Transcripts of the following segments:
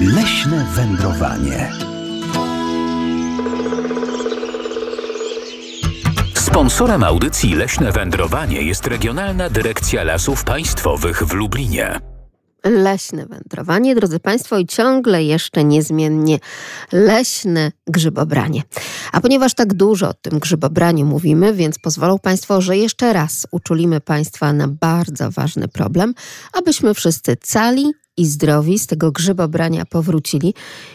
Leśne wędrowanie. Sponsorem audycji Leśne Wędrowanie jest Regionalna Dyrekcja Lasów Państwowych w Lublinie. Leśne wędrowanie, drodzy Państwo, i ciągle jeszcze niezmiennie leśne grzybobranie. A ponieważ tak dużo o tym grzybobraniu mówimy, więc pozwolą Państwo, że jeszcze raz uczulimy Państwa na bardzo ważny problem, abyśmy wszyscy cali i zdrowi z tego grzybobrania powrócili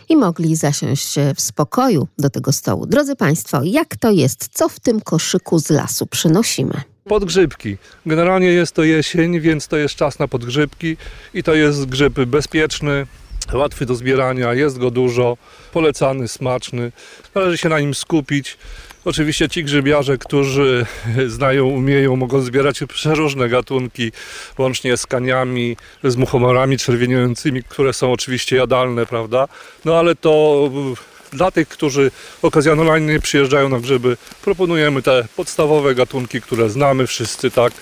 i mogli zasiąść w spokoju do tego stołu. Drodzy Państwo, jak to jest? Co w tym koszyku z lasu przynosimy? Podgrzybki. Generalnie jest to jesień, więc to jest czas na podgrzybki i to jest grzyb bezpieczny, łatwy do zbierania, jest go dużo, polecany, smaczny. Należy się na nim skupić. Oczywiście ci grzybiarze, którzy znają, umieją, mogą zbierać przeróżne gatunki, łącznie z kaniami, z muchomorami czerwieniającymi, które są oczywiście jadalne, prawda? No ale to dla tych, którzy okazjonalnie przyjeżdżają na grzyby, proponujemy te podstawowe gatunki, które znamy wszyscy, tak?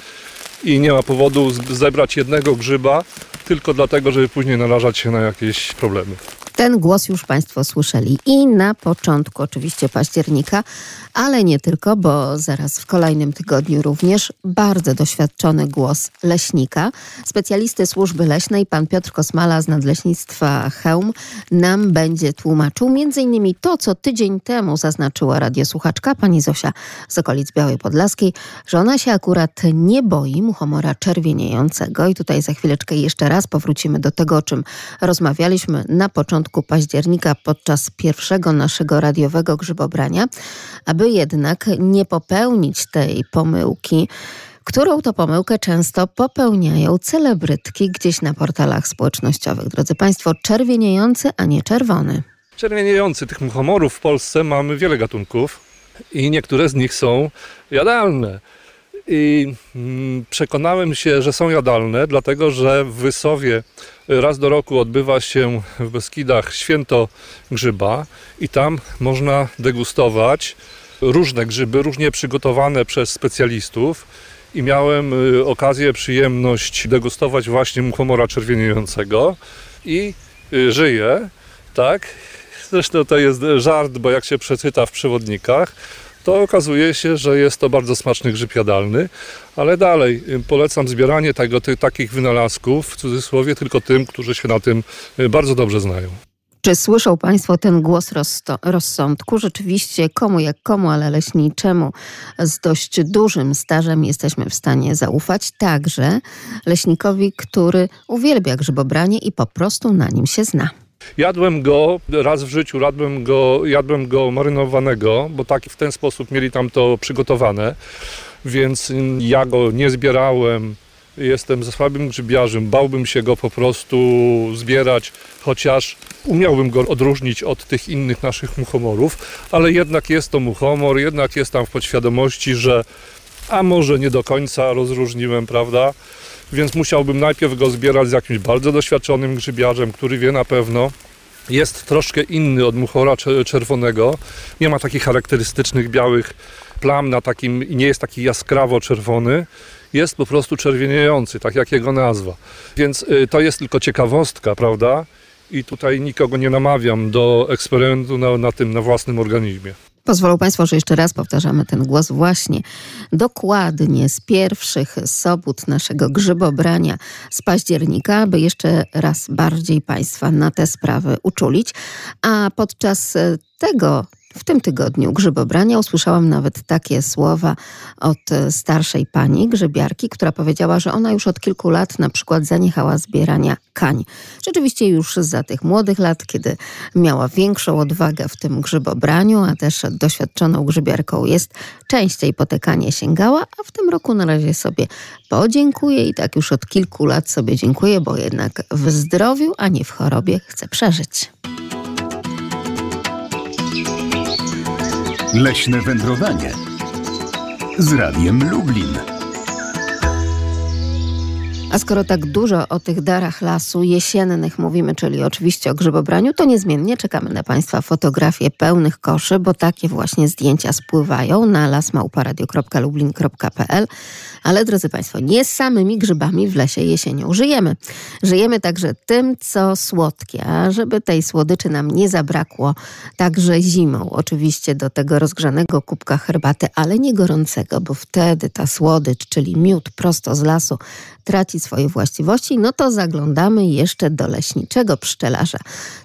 I nie ma powodu zebrać jednego grzyba tylko dlatego, żeby później narażać się na jakieś problemy. Ten głos już Państwo słyszeli i na początku oczywiście października, ale nie tylko, bo zaraz w kolejnym tygodniu również bardzo doświadczony głos leśnika, specjalisty służby leśnej, pan Piotr Kosmala z Nadleśnictwa Chełm, nam będzie tłumaczył m.in. to, co tydzień temu zaznaczyła radiosłuchaczka pani Zosia z okolic Białej Podlaskiej, że ona się akurat nie boi muchomora czerwieniejącego i tutaj za chwileczkę jeszcze raz powrócimy do tego, o czym rozmawialiśmy na początku października podczas pierwszego naszego radiowego grzybobrania, aby jednak nie popełnić tej pomyłki, którą to pomyłkę często popełniają celebrytki gdzieś na portalach społecznościowych. Drodzy Państwo, czerwieniejący, a nie czerwony. Czerwieniejący tych muchomorów w Polsce mamy wiele gatunków i niektóre z nich są jadalne. I mm, przekonałem się, że są jadalne, dlatego że w Wysowie raz do roku odbywa się w Beskidach święto grzyba i tam można degustować różne grzyby, różnie przygotowane przez specjalistów. I miałem y, okazję, przyjemność degustować właśnie muchomora czerwieniejącego i y, żyje, tak? Zresztą to jest żart, bo jak się przeczyta w przewodnikach, to okazuje się, że jest to bardzo smaczny grzyb jadalny, ale dalej y, polecam zbieranie tego, tych, takich wynalazków, w cudzysłowie, tylko tym, którzy się na tym y, bardzo dobrze znają. Czy słyszą Państwo ten głos rozsądku? Rzeczywiście, komu jak komu, ale leśniczemu z dość dużym stażem jesteśmy w stanie zaufać. Także leśnikowi, który uwielbia grzybobranie i po prostu na nim się zna. Jadłem go raz w życiu, jadłem go, jadłem go marynowanego, bo tak w ten sposób mieli tam to przygotowane, więc ja go nie zbierałem. Jestem słabym grzybiarzem, bałbym się go po prostu zbierać, chociaż umiałbym go odróżnić od tych innych naszych muchomorów, ale jednak jest to muchomor, jednak jest tam w podświadomości, że a może nie do końca rozróżniłem, prawda? Więc musiałbym najpierw go zbierać z jakimś bardzo doświadczonym grzybiarzem, który wie na pewno, jest troszkę inny od muchora czerwonego. Nie ma takich charakterystycznych białych plam na takim i nie jest taki jaskrawo czerwony. Jest po prostu czerwieniejący, tak jak jego nazwa. Więc y, to jest tylko ciekawostka, prawda? I tutaj nikogo nie namawiam do eksperymentu na, na tym, na własnym organizmie. Pozwolą Państwo, że jeszcze raz powtarzamy ten głos właśnie dokładnie z pierwszych sobót naszego grzybobrania z października, by jeszcze raz bardziej Państwa na te sprawy uczulić. A podczas tego w tym tygodniu grzybobrania usłyszałam nawet takie słowa od starszej pani grzybiarki, która powiedziała, że ona już od kilku lat na przykład zaniechała zbierania kań. Rzeczywiście już za tych młodych lat, kiedy miała większą odwagę w tym grzybobraniu, a też doświadczoną grzybiarką jest, częściej po te kanie sięgała, a w tym roku na razie sobie podziękuję i tak już od kilku lat sobie dziękuję, bo jednak w zdrowiu, a nie w chorobie chcę przeżyć. Leśne wędrowanie z Radiem Lublin. A skoro tak dużo o tych darach lasu jesiennych mówimy, czyli oczywiście o grzybobraniu, to niezmiennie czekamy na Państwa fotografie pełnych koszy, bo takie właśnie zdjęcia spływają na lasmałparadio.lublin.pl. Ale drodzy Państwo, nie samymi grzybami w lesie jesienią żyjemy. Żyjemy także tym, co słodkie, a żeby tej słodyczy nam nie zabrakło, także zimą. Oczywiście do tego rozgrzanego kubka herbaty, ale nie gorącego, bo wtedy ta słodycz, czyli miód prosto z lasu, traci swoje właściwości, no to zaglądamy jeszcze do leśniczego pszczelarza.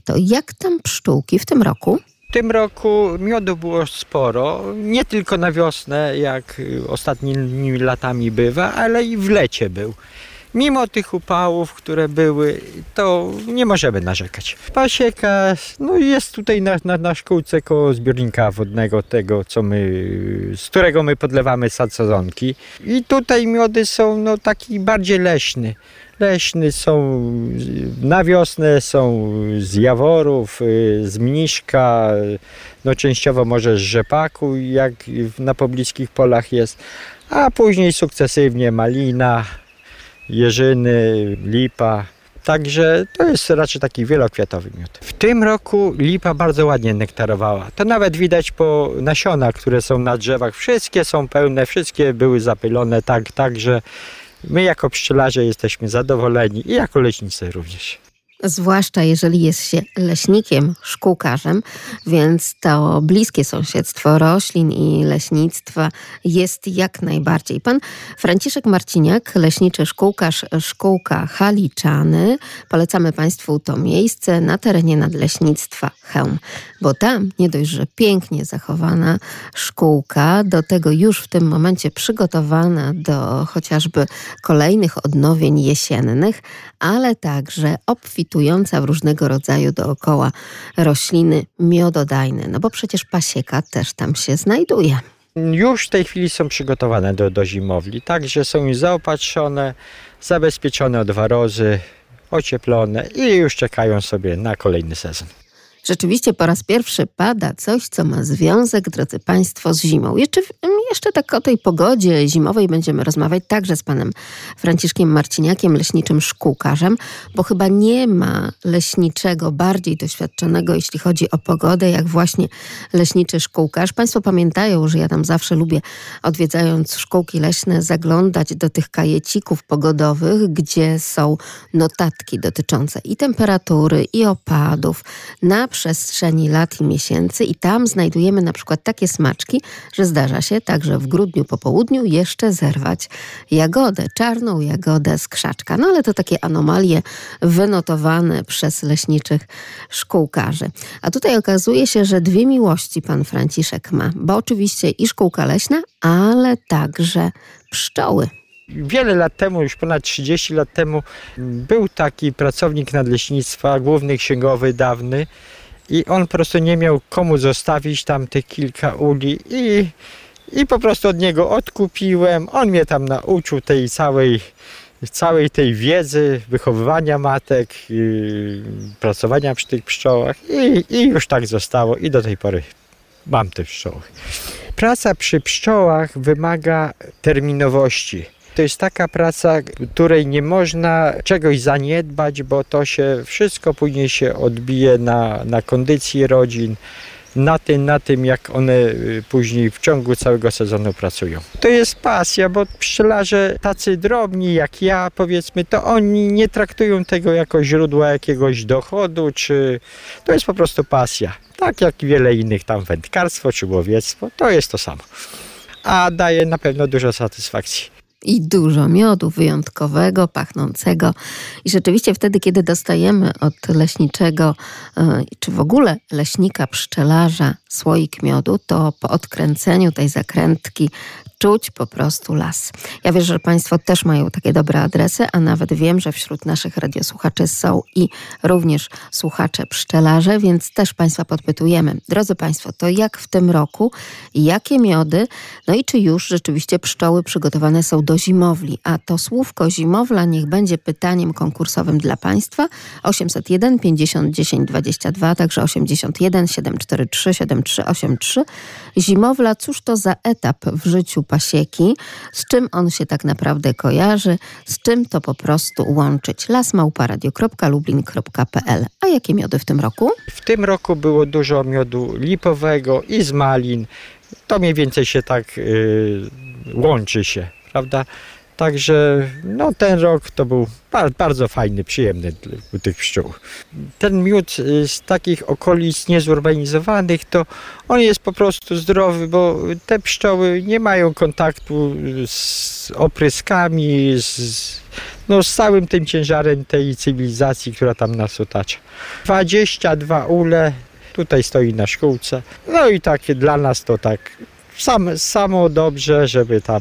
To jak tam pszczółki w tym roku? W tym roku miodu było sporo, nie tylko na wiosnę, jak ostatnimi latami bywa, ale i w lecie był. Mimo tych upałów, które były, to nie możemy narzekać. Pasieka no jest tutaj na, na, na szkółce koło zbiornika wodnego, tego, co my, z którego my podlewamy sad sadzonki. I tutaj miody są no, taki bardziej leśny. Leśny są na wiosnę, są z jaworów, z mniszka, no częściowo może z rzepaku, jak na pobliskich polach jest, a później sukcesywnie malina, jeżyny, lipa. Także to jest raczej taki wielokwiatowy miód. W tym roku lipa bardzo ładnie nektarowała. To nawet widać po nasionach, które są na drzewach. Wszystkie są pełne, wszystkie były zapylone tak, tak, że my jako pszczelarze jesteśmy zadowoleni i jako leśnicy również zwłaszcza jeżeli jest się leśnikiem, szkółkarzem, więc to bliskie sąsiedztwo roślin i leśnictwa jest jak najbardziej. Pan Franciszek Marciniak, leśniczy szkółkarz, szkółka Haliczany. Polecamy Państwu to miejsce na terenie nadleśnictwa Chełm, bo tam nie dość, że pięknie zachowana szkółka, do tego już w tym momencie przygotowana do chociażby kolejnych odnowień jesiennych, ale także obfitująca w różnego rodzaju dookoła rośliny miododajne, no bo przecież pasieka też tam się znajduje. Już w tej chwili są przygotowane do, do zimowli, także są już zaopatrzone, zabezpieczone od warozy, ocieplone i już czekają sobie na kolejny sezon. Rzeczywiście po raz pierwszy pada coś, co ma związek, drodzy Państwo, z zimą. Jeszcze, jeszcze tak o tej pogodzie zimowej będziemy rozmawiać także z panem Franciszkiem Marciniakiem, leśniczym szkółkarzem, bo chyba nie ma leśniczego bardziej doświadczonego, jeśli chodzi o pogodę, jak właśnie leśniczy szkółkarz. Państwo pamiętają, że ja tam zawsze lubię, odwiedzając szkółki leśne, zaglądać do tych kajecików pogodowych, gdzie są notatki dotyczące i temperatury, i opadów, na przestrzeni lat i miesięcy i tam znajdujemy na przykład takie smaczki, że zdarza się także w grudniu po południu jeszcze zerwać jagodę, czarną jagodę z krzaczka. No ale to takie anomalie wynotowane przez leśniczych szkółkarzy. A tutaj okazuje się, że dwie miłości pan Franciszek ma, bo oczywiście i szkółka leśna, ale także pszczoły. Wiele lat temu, już ponad 30 lat temu, był taki pracownik nadleśnictwa, główny księgowy dawny, i on po prostu nie miał komu zostawić tam tych kilka uli i, i po prostu od niego odkupiłem. On mnie tam nauczył tej całej, całej tej wiedzy, wychowywania matek, pracowania przy tych pszczołach i, i już tak zostało i do tej pory mam te pszczoły. Praca przy pszczołach wymaga terminowości to jest taka praca, której nie można czegoś zaniedbać, bo to się wszystko później się odbije na, na kondycji rodzin, na tym, na tym, jak one y, później w ciągu całego sezonu pracują. To jest pasja, bo pszczelarze tacy drobni jak ja, powiedzmy, to oni nie traktują tego jako źródła jakiegoś dochodu, czy to jest po prostu pasja. Tak jak wiele innych tam wędkarstwo czy łowiectwo, to jest to samo. A daje na pewno dużo satysfakcji i dużo miodu wyjątkowego, pachnącego. I rzeczywiście wtedy, kiedy dostajemy od leśniczego, e, czy w ogóle leśnika, pszczelarza słoik miodu, to po odkręceniu tej zakrętki czuć po prostu las. Ja wierzę, że Państwo też mają takie dobre adresy, a nawet wiem, że wśród naszych radiosłuchaczy są i również słuchacze pszczelarze, więc też Państwa podpytujemy. Drodzy Państwo, to jak w tym roku, jakie miody, no i czy już rzeczywiście pszczoły przygotowane są do zimowli? A to słówko zimowla niech będzie pytaniem konkursowym dla Państwa. 801 50 10 22, także 81 743 7 8383. Zimowla, cóż to za etap w życiu pasieki? Z czym on się tak naprawdę kojarzy? Z czym to po prostu łączyć? lasmałparadio.lublin.pl A jakie miody w tym roku? W tym roku było dużo miodu lipowego i z malin. To mniej więcej się tak yy, łączy się, prawda? Także no, ten rok to był bardzo fajny, przyjemny u tych pszczół. Ten miód y, z takich okolic niezurbanizowanych, to on jest po prostu zdrowy, bo te pszczoły nie mają kontaktu z opryskami, z, no, z całym tym ciężarem tej cywilizacji, która tam nas otacza. 22 ule, tutaj stoi na szkółce. No i takie dla nas to tak sam, samo dobrze, żeby tam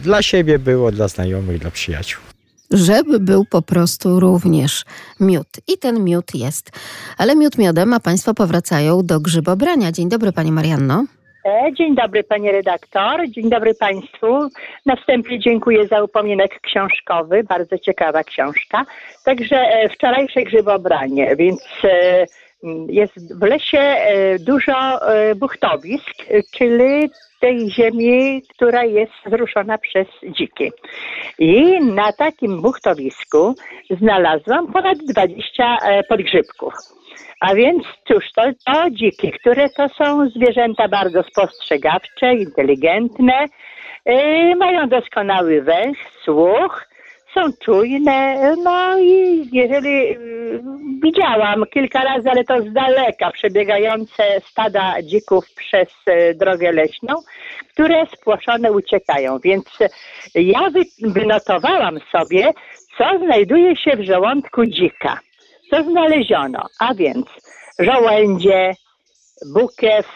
dla siebie było, dla znajomych, dla przyjaciół. Żeby był po prostu również miód. I ten miód jest. Ale miód miodem, a Państwo powracają do grzybobrania. Dzień dobry Pani Marianno. E, dzień dobry panie redaktor, dzień dobry państwu. Na wstępie dziękuję za upominek książkowy, bardzo ciekawa książka. Także e, wczorajsze grzybobranie, więc e, jest w lesie dużo buchtowisk, czyli tej ziemi, która jest zruszona przez dziki. I na takim buchtowisku znalazłam ponad 20 e, podgrzybków. A więc cóż, to, to dziki, które to są zwierzęta bardzo spostrzegawcze, inteligentne, yy, mają doskonały węch, słuch, są czujne, no i jeżeli y, widziałam kilka razy, ale to z daleka, przebiegające stada dzików przez y, drogę leśną, które spłoszone uciekają. Więc ja wynotowałam sobie, co znajduje się w żołądku dzika. Co znaleziono? A więc żołędzie, bukiew,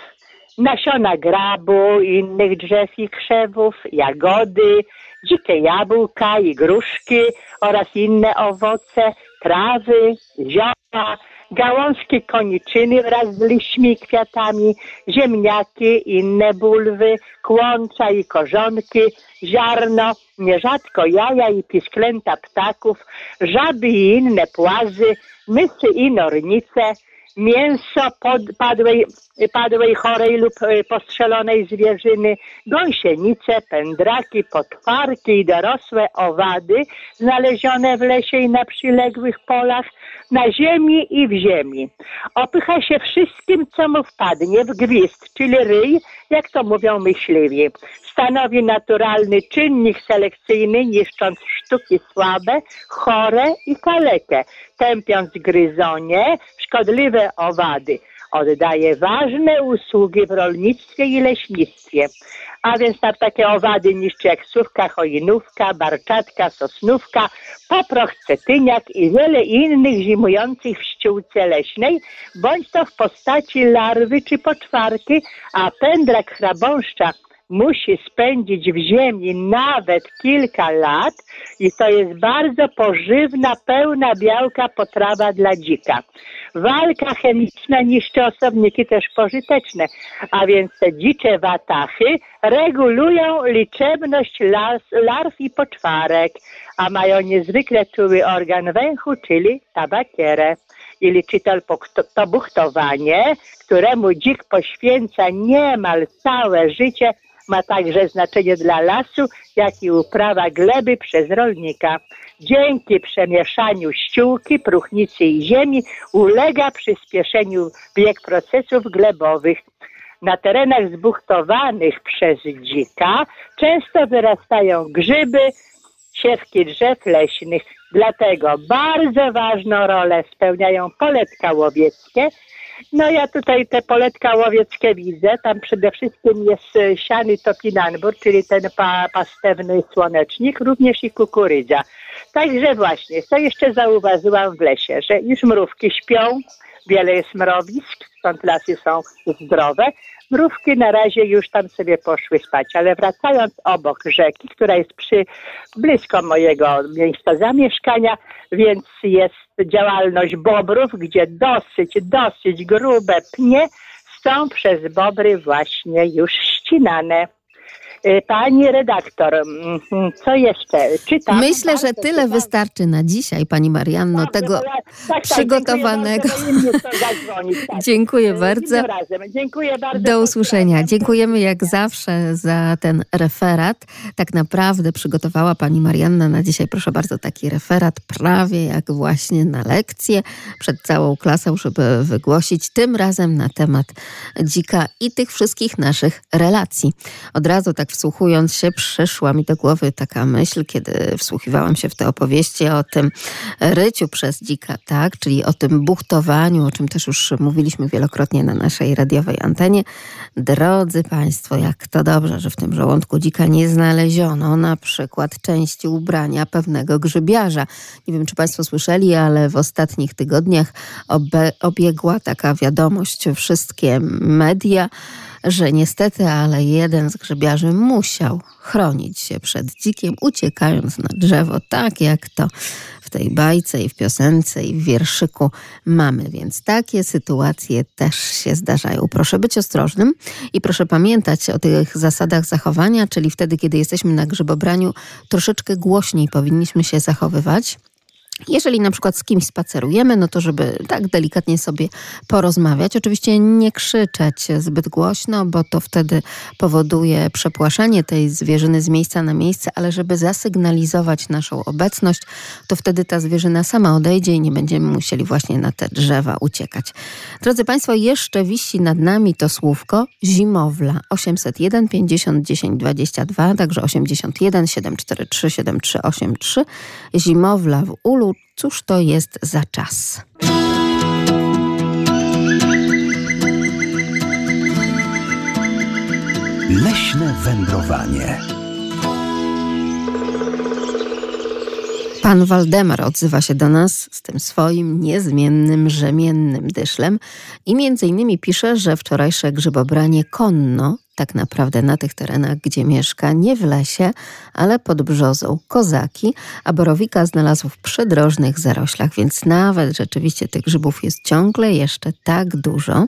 nasiona grabu, innych drzew i krzewów, jagody, dzikie jabłka i gruszki oraz inne owoce, trawy, zioła, gałązki koniczyny wraz z liśćmi i kwiatami, ziemniaki, inne bulwy, kłącza i korzonki, ziarno, nierzadko jaja i pisklęta ptaków, żaby i inne płazy, mysy i nornice, mięso padłej, padłej, chorej lub e, postrzelonej zwierzyny, gąsienice, pędraki, potwarki i dorosłe owady znalezione w lesie i na przyległych polach, na ziemi i w ziemi. Opycha się wszystkim, co mu wpadnie w gwizd, czyli ryj, jak to mówią myśliwi. Stanowi naturalny czynnik selekcyjny, niszcząc sztuki słabe, chore i kalekie, tępiąc gryzonie, szkodliwe owady. Oddaje ważne usługi w rolnictwie i leśnictwie. A więc tam takie owady niszczy jak sówka, choinówka, barczatka, sosnówka, poproch, cetyniak i wiele innych zimujących w ściółce leśnej, bądź to w postaci larwy czy poczwarki, a pędrak chrabąszcza musi spędzić w ziemi nawet kilka lat i to jest bardzo pożywna, pełna białka potrawa dla dzika. Walka chemiczna niszczy osobniki też pożyteczne, a więc te dzicze watachy regulują liczebność las, larw i poczwarek, a mają niezwykle czuły organ węchu, czyli tabakierę i liczytel to buchtowanie, któremu dzik poświęca niemal całe życie, ma także znaczenie dla lasu, jak i uprawa gleby przez rolnika. Dzięki przemieszaniu ściółki, próchnicy i ziemi ulega przyspieszeniu bieg procesów glebowych. Na terenach zbuchtowanych przez dzika często wyrastają grzyby, siewki drzew leśnych. Dlatego bardzo ważną rolę spełniają poletka łowieckie, no ja tutaj te poletka łowieckie widzę. Tam przede wszystkim jest e, siany topinanbur, czyli ten pa, pastewny słonecznik, również i kukurydza. Także właśnie, co jeszcze zauważyłam w lesie, że już mrówki śpią, wiele jest mrowisk, stąd lasy są zdrowe. Mrówki na razie już tam sobie poszły spać, ale wracając obok rzeki, która jest przy blisko mojego miejsca zamieszkania, więc jest działalność bobrów, gdzie dosyć, dosyć grube pnie są przez bobry właśnie już ścinane. Y, Pani redaktor, mm, co jeszcze? Czytam. Myślę, że tyle wystarczy na dzisiaj, pani Marianno, Dobrze, tego tak, tak, przygotowanego. Dziękuję bardzo, tak. Dziękuję bardzo. razem. Dziękuję bardzo. Do usłyszenia. Dziękujemy jak zawsze za ten referat. Tak naprawdę przygotowała pani Marianna na dzisiaj, proszę bardzo, taki referat prawie jak właśnie na lekcję przed całą klasą, żeby wygłosić tym razem na temat dzika i tych wszystkich naszych relacji. Od razu tak wsłuchując się, przyszła mi do głowy taka myśl, kiedy wsłuchiwałam się w te opowieści o tym ryciu przez dzika, tak, czyli o tym buchtowaniu, o czym też już mówiliśmy wielokrotnie na naszej radiowej antenie. Drodzy Państwo, jak to dobrze, że w tym żołądku dzika nie znaleziono na przykład części ubrania pewnego grzybiarza. Nie wiem, czy Państwo słyszeli, ale w ostatnich tygodniach obiegła taka wiadomość wszystkie media, że niestety, ale jeden z grzybiarzy musiał chronić się przed dzikiem, uciekając na drzewo, tak jak to w tej bajce i w piosence i w wierszyku mamy. Więc takie sytuacje też się zdarzają. Proszę być ostrożnym i proszę pamiętać o tych zasadach zachowania, czyli wtedy, kiedy jesteśmy na grzybobraniu, troszeczkę głośniej powinniśmy się zachowywać. Jeżeli na przykład z kimś spacerujemy, no to żeby tak delikatnie sobie porozmawiać. Oczywiście nie krzyczeć zbyt głośno, bo to wtedy powoduje przepłaszanie tej zwierzyny z miejsca na miejsce, ale żeby zasygnalizować naszą obecność, to wtedy ta zwierzyna sama odejdzie i nie będziemy musieli właśnie na te drzewa uciekać. Drodzy Państwo, jeszcze wisi nad nami to słówko zimowla 801 50 10 22, także 81 743 7383. Zimowla w ulu. Cóż to jest za czas? Leśne wędrowanie. Pan Waldemar odzywa się do nas z tym swoim niezmiennym, rzemiennym dyszlem i między innymi pisze, że wczorajsze grzybobranie konno, tak naprawdę na tych terenach, gdzie mieszka, nie w lesie, ale pod brzozą kozaki, a borowika znalazł w przydrożnych zaroślach, więc nawet rzeczywiście tych grzybów jest ciągle jeszcze tak dużo,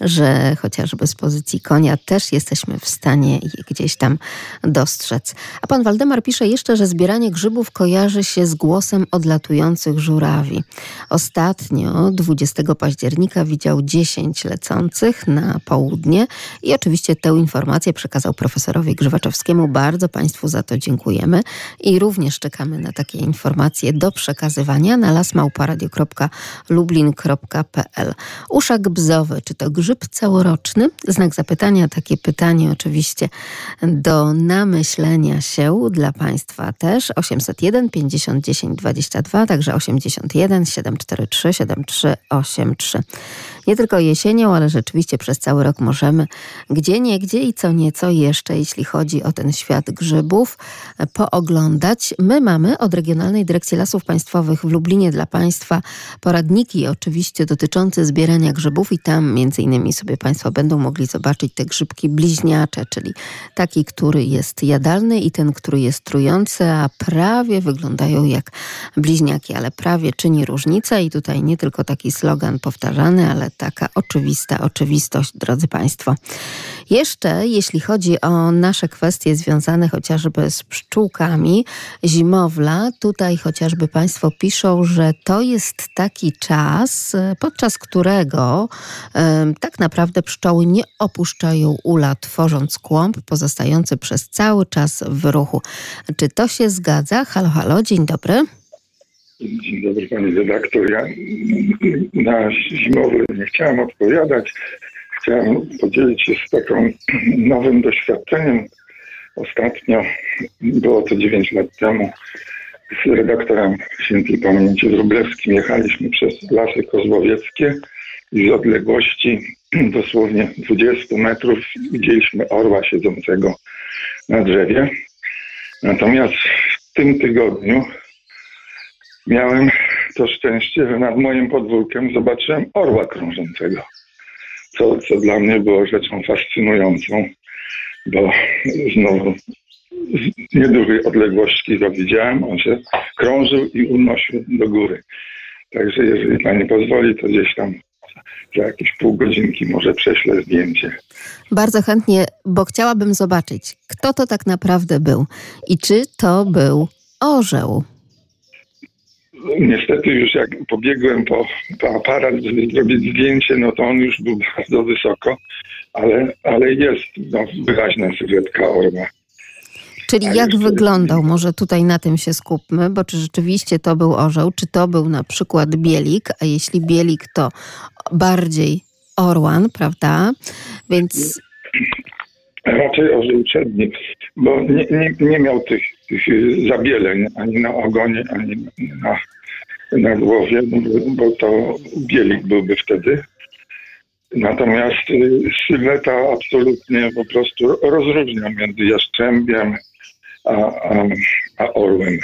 że chociażby z pozycji konia też jesteśmy w stanie je gdzieś tam dostrzec. A pan Waldemar pisze jeszcze, że zbieranie grzybów kojarzy się z głosem odlatujących żurawi. Ostatnio, 20 października, widział 10 lecących na południe i oczywiście tę informację przekazał profesorowi Grzywaczowskiemu. Bardzo Państwu za to dziękujemy i również czekamy na takie informacje do przekazywania na lasmałparadio.lublin.pl. Uszak bzowy, czy to grzyb całoroczny? Znak zapytania, takie pytanie oczywiście do namyślenia się dla Państwa też. 801 50 10 22, także 81 743 7383. Nie tylko jesienią, ale rzeczywiście przez cały rok możemy gdzie niegdzie i co nieco jeszcze, jeśli chodzi o ten świat grzybów, pooglądać. My mamy od Regionalnej Dyrekcji Lasów Państwowych w Lublinie dla Państwa poradniki oczywiście dotyczące zbierania grzybów i tam między innymi sobie Państwo będą mogli zobaczyć te grzybki bliźniacze, czyli taki, który jest jadalny i ten, który jest trujący, a prawie wyglądają jak bliźniaki, ale prawie czyni różnicę i tutaj nie tylko taki slogan powtarzany, ale taka oczywista oczywistość, drodzy Państwo. Jeszcze jeśli chodzi o nasze kwestie związane chociażby z pszczółkami, zimowla, tutaj chociażby Państwo piszą, że to jest taki czas, podczas którego tak naprawdę pszczoły nie opuszczają ula, tworząc kłąb pozostający przez cały czas w ruchu. Czy to się zgadza? Halo, halo, dzień dobry. Dzień dobry pani redaktor. Ja na zimowy nie chciałem odpowiadać. Chciałem podzielić się z taką nowym doświadczeniem. Ostatnio, było to 9 lat temu, z redaktorem świętej pamięci Wróblewskim jechaliśmy przez Lasy Kozłowieckie i z odległości dosłownie 20 metrów widzieliśmy orła siedzącego na drzewie. Natomiast w tym tygodniu miałem to szczęście, że nad moim podwórkiem zobaczyłem orła krążącego. Co, co dla mnie było rzeczą fascynującą, bo znowu z niedużej odległości go widziałem, on się krążył i unosił do góry. Także jeżeli pani pozwoli, to gdzieś tam za jakieś pół godzinki może prześlę zdjęcie. Bardzo chętnie, bo chciałabym zobaczyć, kto to tak naprawdę był i czy to był orzeł. Niestety już jak pobiegłem po, po aparat, żeby zrobić zdjęcie, no to on już był bardzo wysoko, ale, ale jest no, wyraźna sylwetka orła. Czyli A jak wyglądał? Może tutaj na tym się skupmy, bo czy rzeczywiście to był orzeł, czy to był na przykład bielik, a jeśli bielik, to bardziej orłan, prawda? Więc Raczej orzeł przedni, bo nie, nie, nie miał tych, tych zabieleń ani na ogonie, ani na, na głowie, bo, bo to bielik byłby wtedy. Natomiast y, sylweta absolutnie po prostu rozróżnia między jaszczębiem a, a, a orłem.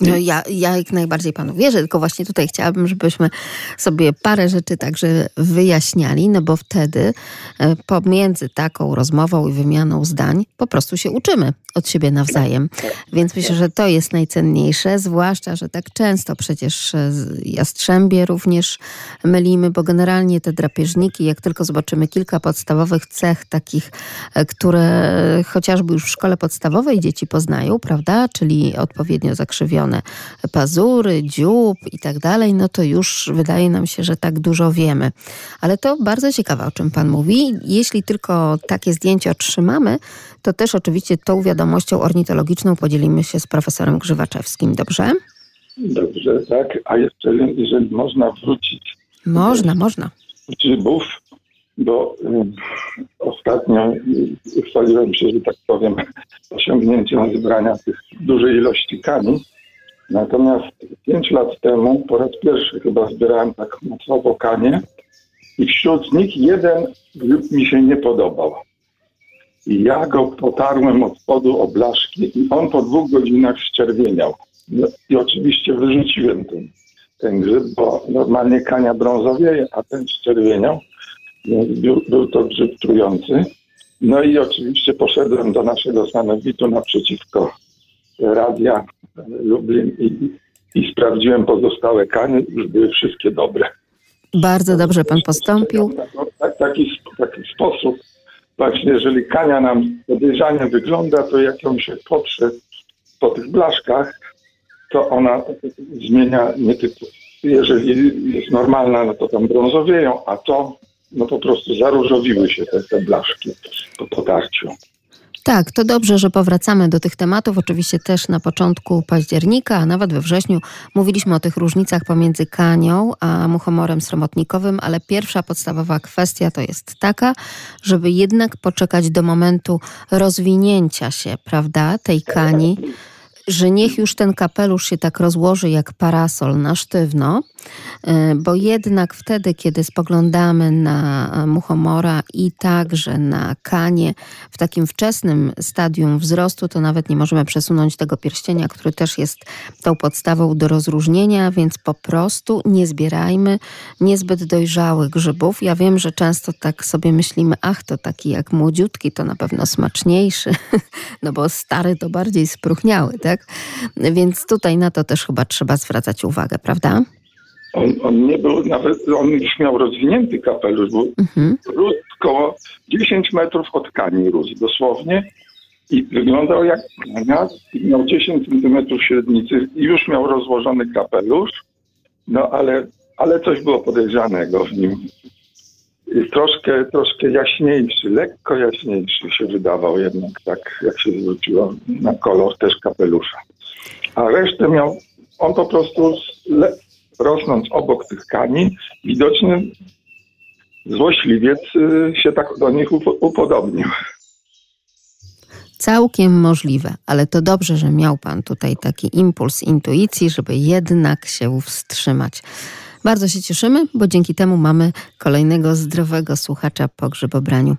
No ja, ja jak najbardziej panu wierzę, tylko właśnie tutaj chciałabym, żebyśmy sobie parę rzeczy także wyjaśniali, no bo wtedy e, pomiędzy taką rozmową i wymianą zdań po prostu się uczymy od siebie nawzajem. Więc myślę, że to jest najcenniejsze, zwłaszcza, że tak często przecież e, jastrzębie również mylimy, bo generalnie te drapieżniki, jak tylko zobaczymy kilka podstawowych cech takich, e, które chociażby już w szkole podstawowej dzieci poznają, prawda, czyli odpowiednio zakrzywione pazury, dziób i tak dalej, no to już wydaje nam się, że tak dużo wiemy. Ale to bardzo ciekawe, o czym Pan mówi. Jeśli tylko takie zdjęcie otrzymamy, to też oczywiście tą wiadomością ornitologiczną podzielimy się z profesorem Grzywaczewskim, dobrze? Dobrze, tak. A jeszcze, jeżeli można wrócić Można, można. grzybów, bo y, ostatnio y, chwaliłem się, że tak powiem, osiągnięciem zebrania tych dużej ilości kani. Natomiast pięć lat temu po raz pierwszy chyba zbierałem tak masowo kanie i wśród nich jeden mi się nie podobał. I ja go potarłem od spodu o blaszki i on po dwóch godzinach zczerwieniał. No, I oczywiście wyrzuciłem ten, ten grzyb, bo normalnie kania brązowieje, a ten zczerwieniał. Więc był, był to grzyb trujący. No i oczywiście poszedłem do naszego sanepitu naprzeciwko radia Lublin i, i sprawdziłem pozostałe kanie, już były wszystkie dobre. Bardzo dobrze Pan postąpił. Tak, taki, taki sposób, właśnie jeżeli kania nam podejrzanie wygląda, to jak ją się poprze po tych blaszkach, to ona zmienia nie tylko, jeżeli jest normalna, no to tam brązowieją, a to no po prostu zaróżowiły się te, te blaszki po potarciu. Tak, to dobrze, że powracamy do tych tematów. Oczywiście też na początku października, a nawet we wrześniu mówiliśmy o tych różnicach pomiędzy kanią a muchomorem sromotnikowym, ale pierwsza podstawowa kwestia to jest taka, żeby jednak poczekać do momentu rozwinięcia się, prawda, tej kani, że niech już ten kapelusz się tak rozłoży jak parasol na sztywno, y, bo jednak wtedy, kiedy spoglądamy na e, muchomora i także na kanie w takim wczesnym stadium wzrostu, to nawet nie możemy przesunąć tego pierścienia, który też jest tą podstawą do rozróżnienia, więc po prostu nie zbierajmy niezbyt dojrzałych grzybów. Ja wiem, że często tak sobie myślimy, ach, to taki jak młodziutki, to na pewno smaczniejszy, no bo stary to bardziej spróchniały, tak? Więc tutaj na to też chyba trzeba zwracać uwagę, prawda? On, on nie był nawet, on już miał rozwinięty kapelusz, bo Mhm. rósł koło 10 metrów od kani rósł dosłownie i wyglądał jak kania, i miał 10 centymetrów średnicy i już miał rozłożony kapelusz, no ale, ale coś było podejrzanego w nim. Troszkę, troszkę jaśniejszy, lekko jaśniejszy się wydawał jednak, tak jak się zwróciło na kolor też kapelusza. A resztę miał, on po prostu rosnąc obok tych kani, widocznie złośliwiec y, się tak do nich upo- upodobnił. Całkiem możliwe, ale to dobrze, że miał Pan tutaj taki impuls intuicji, żeby jednak się wstrzymać. Bardzo się cieszymy, bo dzięki temu mamy kolejnego zdrowego słuchacza po grzybobraniu.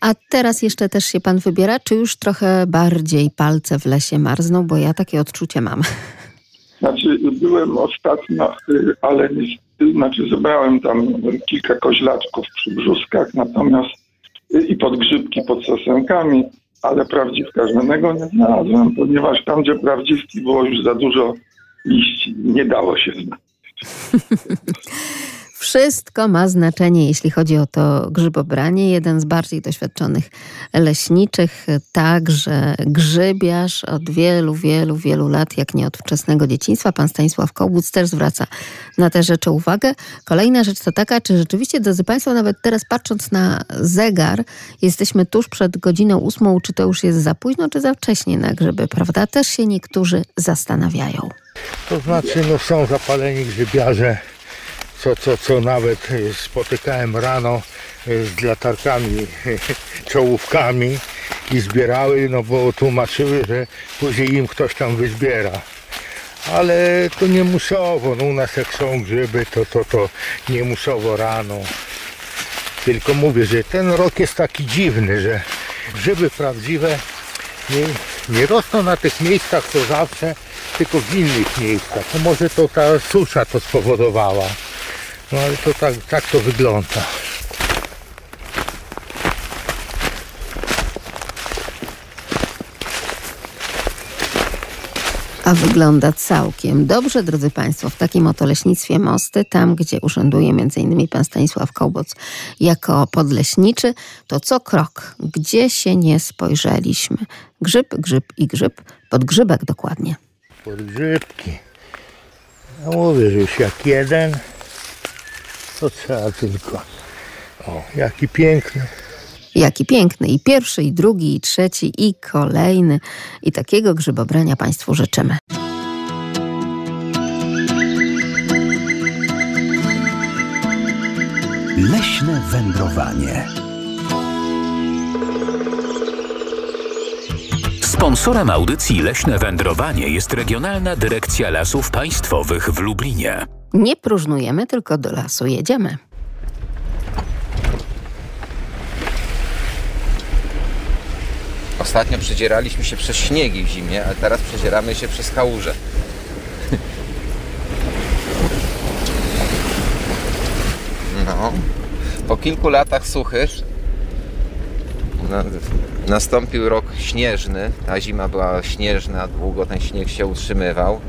A teraz jeszcze też się Pan wybiera, czy już trochę bardziej palce w lesie marzną, bo ja takie odczucie mam. Znaczy, byłem ostatnio, y, ale znaczy zebrałem tam kilka koźlaczków przy brzuskach, natomiast y, i podgrzybki pod sosenkami, ale prawdziwka żadnego nie znalazłem, ponieważ tam, gdzie prawdziwki było już za dużo liści, nie dało się znaleźć. Wszystko ma znaczenie, jeśli chodzi o to grzybobranie. Jeden z bardziej doświadczonych leśniczych, także grzybiarz od wielu, wielu, wielu lat, jak nie od wczesnego dzieciństwa. Pan Stanisław Kołbuc też zwraca na te rzeczy uwagę. Kolejna rzecz to taka, czy rzeczywiście, drodzy Państwo, nawet teraz patrząc na zegar, jesteśmy tuż przed godziną ósmą, czy to już jest za późno, czy za wcześnie na grzyby, prawda? Też się niektórzy zastanawiają. To znaczy, no są zapaleni grzybiarze, co, co, co nawet y, spotykałem rano y, z latarkami, czołówkami i zbierały, no bo tłumaczyły, że później im ktoś tam wyzbiera. Ale to nie musowo, no u nas jak są grzyby, to, to, to nie musowo rano. Tylko mówię, że ten rok jest taki dziwny, że grzyby prawdziwe nie, nie rosną na tych miejscach co zawsze, tylko w innych miejscach. No może to ta susza to spowodowała. No ale to tak, tak to wygląda. A wygląda całkiem dobrze, drodzy Państwo, w takim oto leśnictwie Mosty, tam gdzie urzęduje m.in. pan Stanisław Kołboc jako podleśniczy, to co krok, gdzie się nie spojrzeliśmy. Grzyb, grzyb i grzyb, podgrzybek dokładnie. Podgrzybki. No mówię, że już jak jeden, to trzeba tylko. O, jaki piękny. Jaki piękny i pierwszy, i drugi, i trzeci, i kolejny. I takiego grzybobrania Państwu życzymy. Leśne wędrowanie. Sponsorem audycji Leśne Wędrowanie jest Regionalna Dyrekcja Lasów Państwowych w Lublinie. Nie próżnujemy, tylko do lasu jedziemy. Ostatnio przedzieraliśmy się przez śniegi w zimie, a teraz przedzieramy się przez kałuże. No, po kilku latach suchych no, nastąpił rok śnieżny. Ta zima była śnieżna, długo ten śnieg się utrzymywał.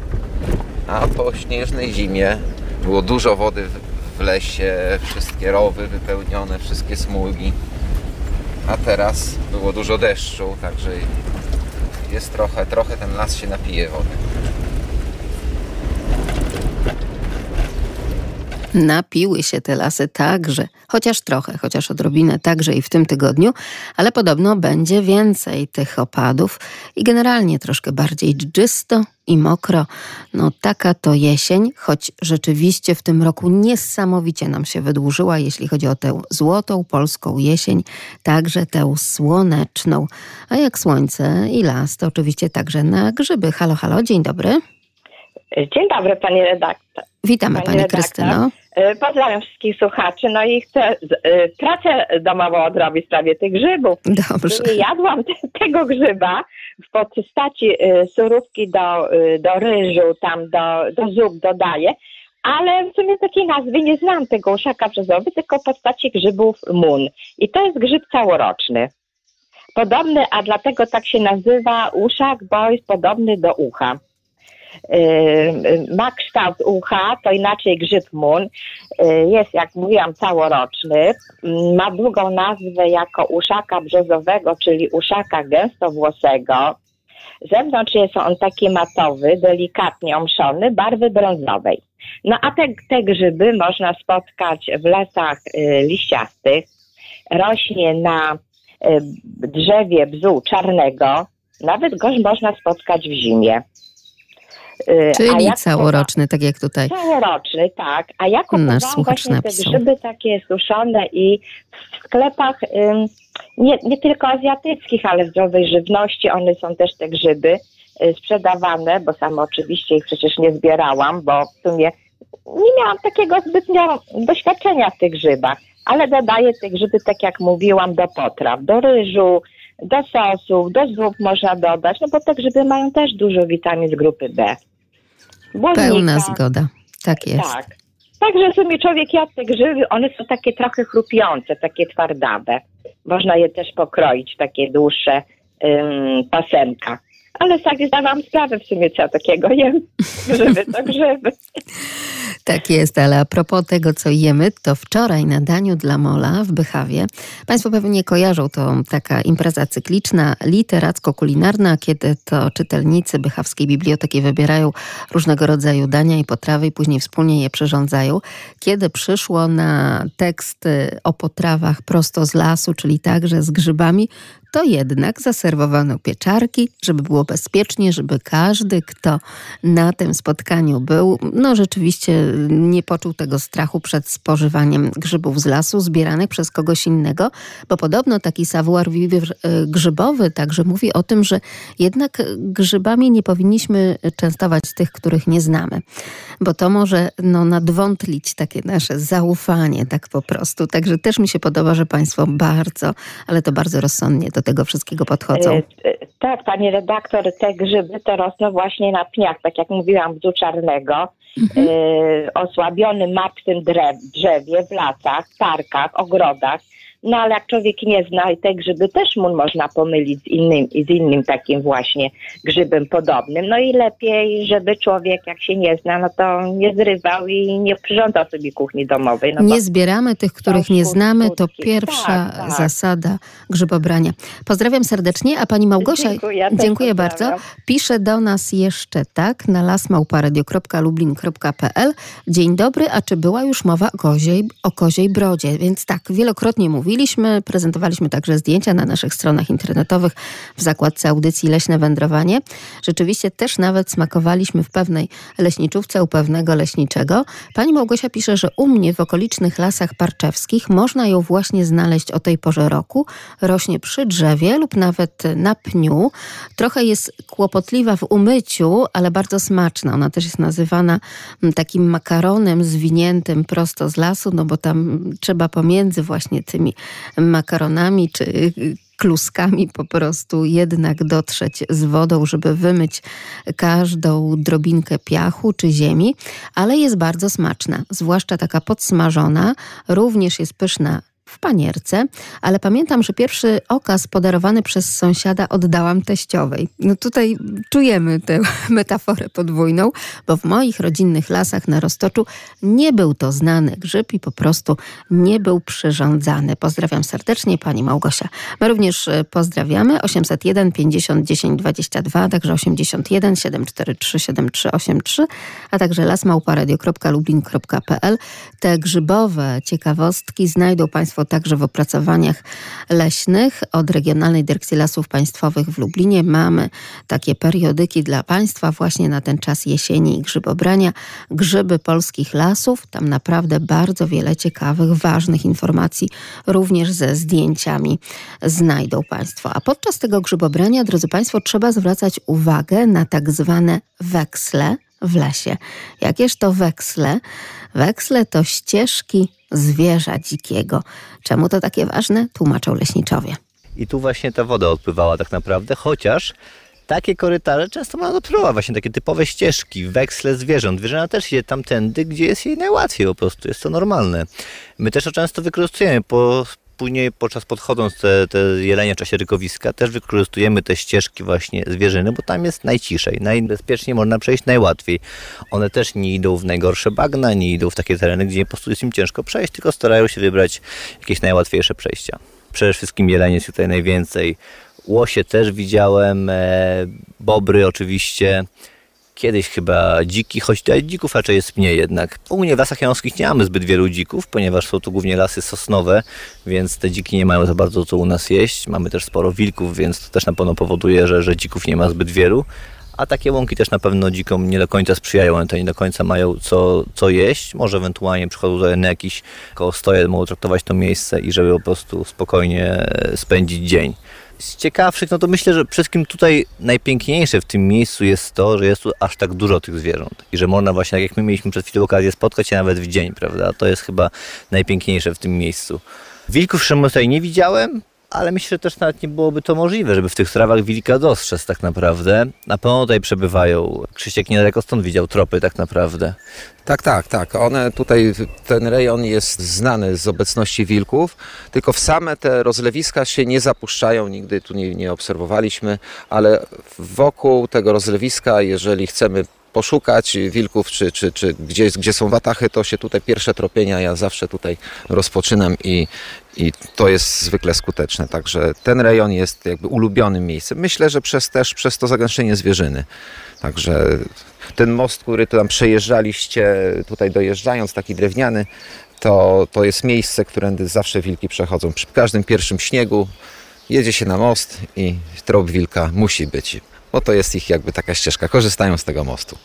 A po śnieżnej zimie było dużo wody w- w lesie, wszystkie rowy wypełnione, wszystkie smugi. A teraz było dużo deszczu, także jest trochę, trochę ten las się napije wody. Napiły się te lasy także, chociaż trochę, chociaż odrobinę także i w tym tygodniu, ale podobno będzie więcej tych opadów i generalnie troszkę bardziej dżdżysto i mokro. No taka to jesień, choć rzeczywiście w tym roku niesamowicie nam się wydłużyła, jeśli chodzi o tę złotą polską jesień, także tę słoneczną. A jak słońce i las, to oczywiście także na grzyby. Halo, halo, dzień dobry. Dzień dobry, panie redaktor. Witamy Pani Pani redaktor. Krystyno. E, Pozdrawiam wszystkich słuchaczy. No i chcę z- e, pracę domową odrobić w sprawie tych grzybów. Dobrze. Nie jadłam te, tego grzyba w postaci e, surówki do, do ryżu, tam do, do zup dodaję, ale w sumie takiej nazwy nie znam tego uszaka brzozowy, tylko w postaci grzybów mun. I to jest grzyb całoroczny. Podobny, a dlatego tak się nazywa uszak, bo jest podobny do ucha. Yy, ma kształt ucha, to inaczej grzyb mun. Yy, Jest, jak mówiłam, całoroczny. Yy, Ma długą nazwę jako uszaka brzozowego, czyli uszaka gęstowłosego. Zewnątrz jest on taki matowy, delikatnie omszony, barwy brązowej. No a te, te grzyby można spotkać w lasach y, liściastych. Rośnie na drzewie bzu czarnego. Nawet go można spotkać w zimie. Y, Czyli ja całoroczny, tak jak tutaj. Całoroczny, tak. A ja kupowałam właśnie te grzyby takie suszone i w sklepach nie, nie tylko azjatyckich, ale zdrowej żywności, one są też te grzyby y, sprzedawane, bo sama oczywiście ich przecież nie zbierałam, bo w sumie nie miałam takiego zbytnio doświadczenia w tych grzybach, ale dodaję te grzyby, tak jak mówiłam, do potraw, do ryżu, do sosów, do zup można dodać, no bo te grzyby mają też dużo witamin z grupy B. Pełna Błonnika. zgoda. Tak jest. Tak. Także w sumie człowiek jadł te grzyby, one są takie trochę chrupiące, takie twardawe. Można je też pokroić takie dłuższe ym, pasemka. Ale tak zdawałam sprawę w sumie, co takiego jem. Grzyby to grzyby. Tak jest, ale a propos tego, co jemy, to wczoraj na daniu dla Mola w Bychawie, Państwo pewnie kojarzą to taka impreza cykliczna, literacko-kulinarna, kiedy to czytelnicy Bychawskiej Biblioteki wybierają różnego rodzaju dania i potrawy i później wspólnie je przyrządzają. Kiedy przyszło na teksty o potrawach prosto z lasu, czyli także z grzybami, to jednak zaserwowano pieczarki, żeby było bezpiecznie, żeby każdy, kto na tym spotkaniu był, no rzeczywiście nie poczuł tego strachu przed spożywaniem grzybów z lasu zbieranych przez kogoś innego, bo podobno taki savoir e, grzybowy także mówi o tym, że jednak grzybami nie powinniśmy częstować tych, których nie znamy, bo to może no, nadwątlić takie nasze zaufanie tak po prostu. Także też mi się podoba, że Państwo bardzo, ale to bardzo rozsądnie do tego wszystkiego podchodzą. E, e, tak, pani redaktor, te grzyby to rosną właśnie na pniach, tak jak mówiłam, bzu czarnego, mhm. e, osłabionym martwym drzewie, w lasach, parkach, ogrodach. No ale jak człowiek nie zna i te grzyby też mu można pomylić z innym, z innym takim właśnie grzybem podobnym. No i lepiej, żeby człowiek jak się nie zna, no to nie zrywał i nie przyrządzał sobie kuchni domowej. No nie zbieramy tych, których nie znamy. To pierwsza tak, tak. zasada grzybobrania. Pozdrawiam serdecznie, a pani Małgosia, dziękuję, dziękuję bardzo. Pisze do nas jeszcze tak na lasmałparadio.lublin.pl Dzień dobry, a czy była już mowa o koziej, o koziej brodzie? Więc tak, wielokrotnie mówię mówiliśmy. Prezentowaliśmy także zdjęcia na naszych stronach internetowych w zakładce audycji Leśne Wędrowanie. Rzeczywiście też nawet smakowaliśmy w pewnej leśniczówce u pewnego leśniczego. Pani Małgosia pisze, że u mnie w okolicznych lasach parczewskich można ją właśnie znaleźć o tej porze roku. Rośnie przy drzewie lub nawet na pniu. Trochę jest kłopotliwa w umyciu, ale bardzo smaczna. Ona też jest nazywana mm, takim makaronem zwiniętym prosto z lasu, no bo tam trzeba pomiędzy właśnie tymi makaronami czy kluskami po prostu jednak dotrzeć z wodą, żeby wymyć każdą drobinkę piachu czy ziemi, ale jest bardzo smaczna, zwłaszcza taka podsmażona, również jest pyszna w panierce, ale pamiętam, że pierwszy okaz podarowany przez sąsiada oddałam teściowej. No tutaj czujemy tę metaforę podwójną, bo w moich rodzinnych lasach na Roztoczu nie był to znany grzyb i po prostu nie był przyrządzany. Pozdrawiam serdecznie pani Małgosia. My również e, pozdrawiamy 801 50 10 22, także 81 743 7383, a także lasmałparadio.lublin.pl. Te grzybowe ciekawostki znajdą państwo Państwo także w opracowaniach leśnych od Regionalnej Dyrekcji Lasów Państwowych w Lublinie. Mamy takie periodyki dla Państwa właśnie na ten czas jesieni i grzybobrania. Grzyby polskich lasów. Tam naprawdę bardzo wiele ciekawych, ważnych informacji, również ze zdjęciami znajdą Państwo. A podczas tego grzybobrania, drodzy Państwo, trzeba zwracać uwagę na tak zwane weksle w lesie. Jakież to weksle? Weksle to ścieżki zwierza dzikiego. Czemu to takie ważne? Tłumaczą leśniczowie. I tu właśnie ta woda odpływała tak naprawdę, chociaż takie korytarze często można obserwować, właśnie takie typowe ścieżki, weksle zwierząt. Zwierzęta też idzie tamtędy, gdzie jest jej najłatwiej po prostu, jest to normalne. My też to często wykorzystujemy, po, później podczas podchodząc te, te jelenia w czasie rykowiska też wykorzystujemy te ścieżki właśnie zwierzyny, bo tam jest najciszej, najbezpieczniej można przejść, najłatwiej. One też nie idą w najgorsze bagna, nie idą w takie tereny, gdzie po prostu jest im ciężko przejść, tylko starają się wybrać jakieś najłatwiejsze przejścia. Przede wszystkim jelenie jest tutaj najwięcej. Łosie też widziałem, e, bobry oczywiście, Kiedyś chyba dziki, choć tutaj dzików raczej jest mniej jednak. Ogólnie w lasach janowskich nie mamy zbyt wielu dzików, ponieważ są tu głównie lasy sosnowe, więc te dziki nie mają za bardzo co u nas jeść. Mamy też sporo wilków, więc to też na pewno powoduje, że, że dzików nie ma zbyt wielu. A takie łąki też na pewno dzikom nie do końca sprzyjają, one to nie do końca mają co, co jeść. Może ewentualnie przychodzą tutaj na jakiś koło stoję, mogą traktować to miejsce i żeby po prostu spokojnie spędzić dzień z ciekawszych, no to myślę, że przede wszystkim tutaj najpiękniejsze w tym miejscu jest to, że jest tu aż tak dużo tych zwierząt i że można właśnie, tak jak my mieliśmy przed chwilą okazję spotkać się nawet w dzień, prawda? To jest chyba najpiękniejsze w tym miejscu. Wilków tutaj nie widziałem, ale myślę, że też nawet nie byłoby to możliwe, żeby w tych trawach wilka dostrzec tak naprawdę. Na pewno tutaj przebywają. Krzysiek niedaleko stąd widział tropy tak naprawdę. Tak, tak, tak. One tutaj, ten rejon jest znany z obecności wilków, tylko w same te rozlewiska się nie zapuszczają, nigdy tu nie, nie obserwowaliśmy, ale wokół tego rozlewiska, jeżeli chcemy poszukać wilków, czy, czy, czy gdzie, gdzie są watachy, to się tutaj pierwsze tropienia ja zawsze tutaj rozpoczynam i, i to jest zwykle skuteczne. Także ten rejon jest jakby ulubionym miejscem. Myślę, że przez też przez to zagęszczenie zwierzyny. Także ten most, który tam przejeżdżaliście, tutaj dojeżdżając, taki drewniany, to, to jest miejsce, którędy zawsze wilki przechodzą. Przy każdym pierwszym śniegu jedzie się na most i trop wilka musi być, bo to jest ich jakby taka ścieżka. Korzystają z tego mostu.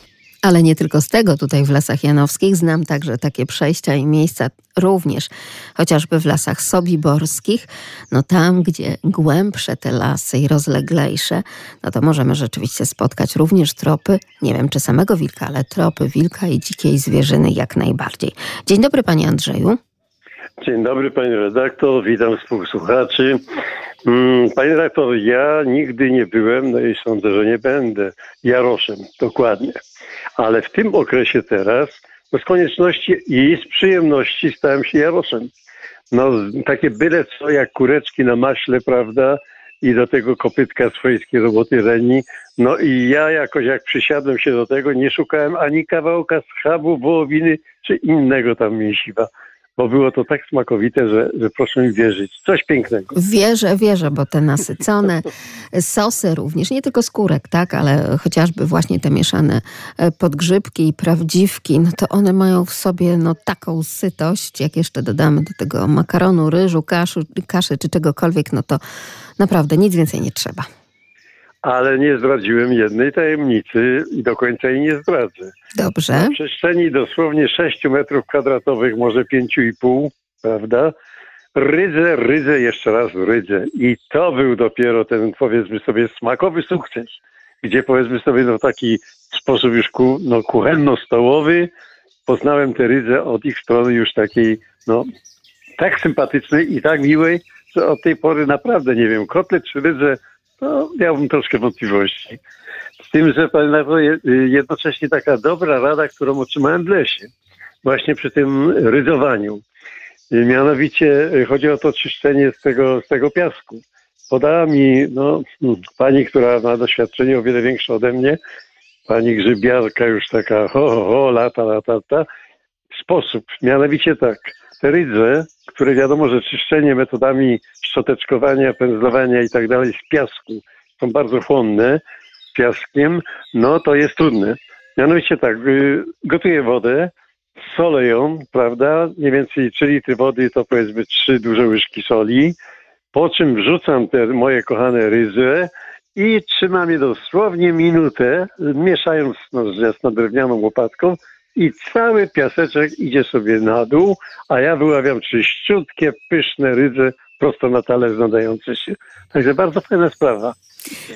Ale nie tylko z tego tutaj w Lasach Janowskich. Znam także takie przejścia i miejsca również, chociażby w Lasach Sobiborskich. No tam, gdzie głębsze te lasy i rozleglejsze, no to możemy rzeczywiście spotkać również tropy, nie wiem czy samego wilka, ale tropy wilka i dzikiej zwierzyny jak najbardziej. Dzień dobry panie Andrzeju. Dzień dobry panie redaktor, witam współsłuchaczy. Mm, panie redaktor, ja nigdy nie byłem, no i sądzę, że nie będę Jaroszem, dokładnie. Ale w tym okresie teraz, no z konieczności i z przyjemności stałem się Jaroszem. No takie byle co jak kureczki na maśle, prawda? I do tego kopytka swojskiej roboty Reni. No i ja jakoś jak przysiadłem się do tego, nie szukałem ani kawałka schabu, wołowiny, czy innego tam mięsiwa bo było to tak smakowite, że, że proszę mi wierzyć. Coś pięknego. Wierzę, wierzę, bo te nasycone sosy również, nie tylko skórek, tak, ale chociażby właśnie te mieszane e, podgrzybki i prawdziwki, no to one mają w sobie no, taką sytość, jak jeszcze dodamy do tego makaronu, ryżu, kaszu, kaszy czy czegokolwiek, no to naprawdę nic więcej nie trzeba ale nie zdradziłem jednej tajemnicy i do końca jej nie zdradzę. Dobrze. Na przestrzeni dosłownie 6 metrów kwadratowych, może 5,5, prawda? Rydze, rydze, jeszcze raz rydze. I to był dopiero ten, powiedzmy sobie, smakowy sukces, gdzie powiedzmy sobie, no taki sposób już ku, no, kuchenno-stołowy, poznałem te rydze od ich strony już takiej, no, tak sympatycznej i tak miłej, że od tej pory naprawdę nie wiem, kotlet czy rydze no, miałbym troszkę wątpliwości. Z tym, że jednocześnie taka dobra rada, którą otrzymałem w lesie, właśnie przy tym rydzowaniu. Mianowicie chodzi o to czyszczenie z tego, z tego piasku. Podała mi no, pani, która ma doświadczenie o wiele większe ode mnie, pani grzybiarka już taka ho, ho, ho lata, lata, lata, sposób. Mianowicie tak, rydze, które wiadomo, że czyszczenie metodami szczoteczkowania, pędzlowania i tak dalej z piasku są bardzo chłonne piaskiem, no to jest trudne. Mianowicie tak, y, gotuję wodę, solę ją, prawda, mniej więcej 3 litry wody to powiedzmy 3 duże łyżki soli, po czym wrzucam te moje kochane ryże i trzymam je dosłownie minutę, mieszając no, z drewnianą łopatką i cały piaseczek idzie sobie na dół, a ja wyławiam czyściutkie, pyszne rydze prosto na talerz nadające się. Także bardzo fajna sprawa.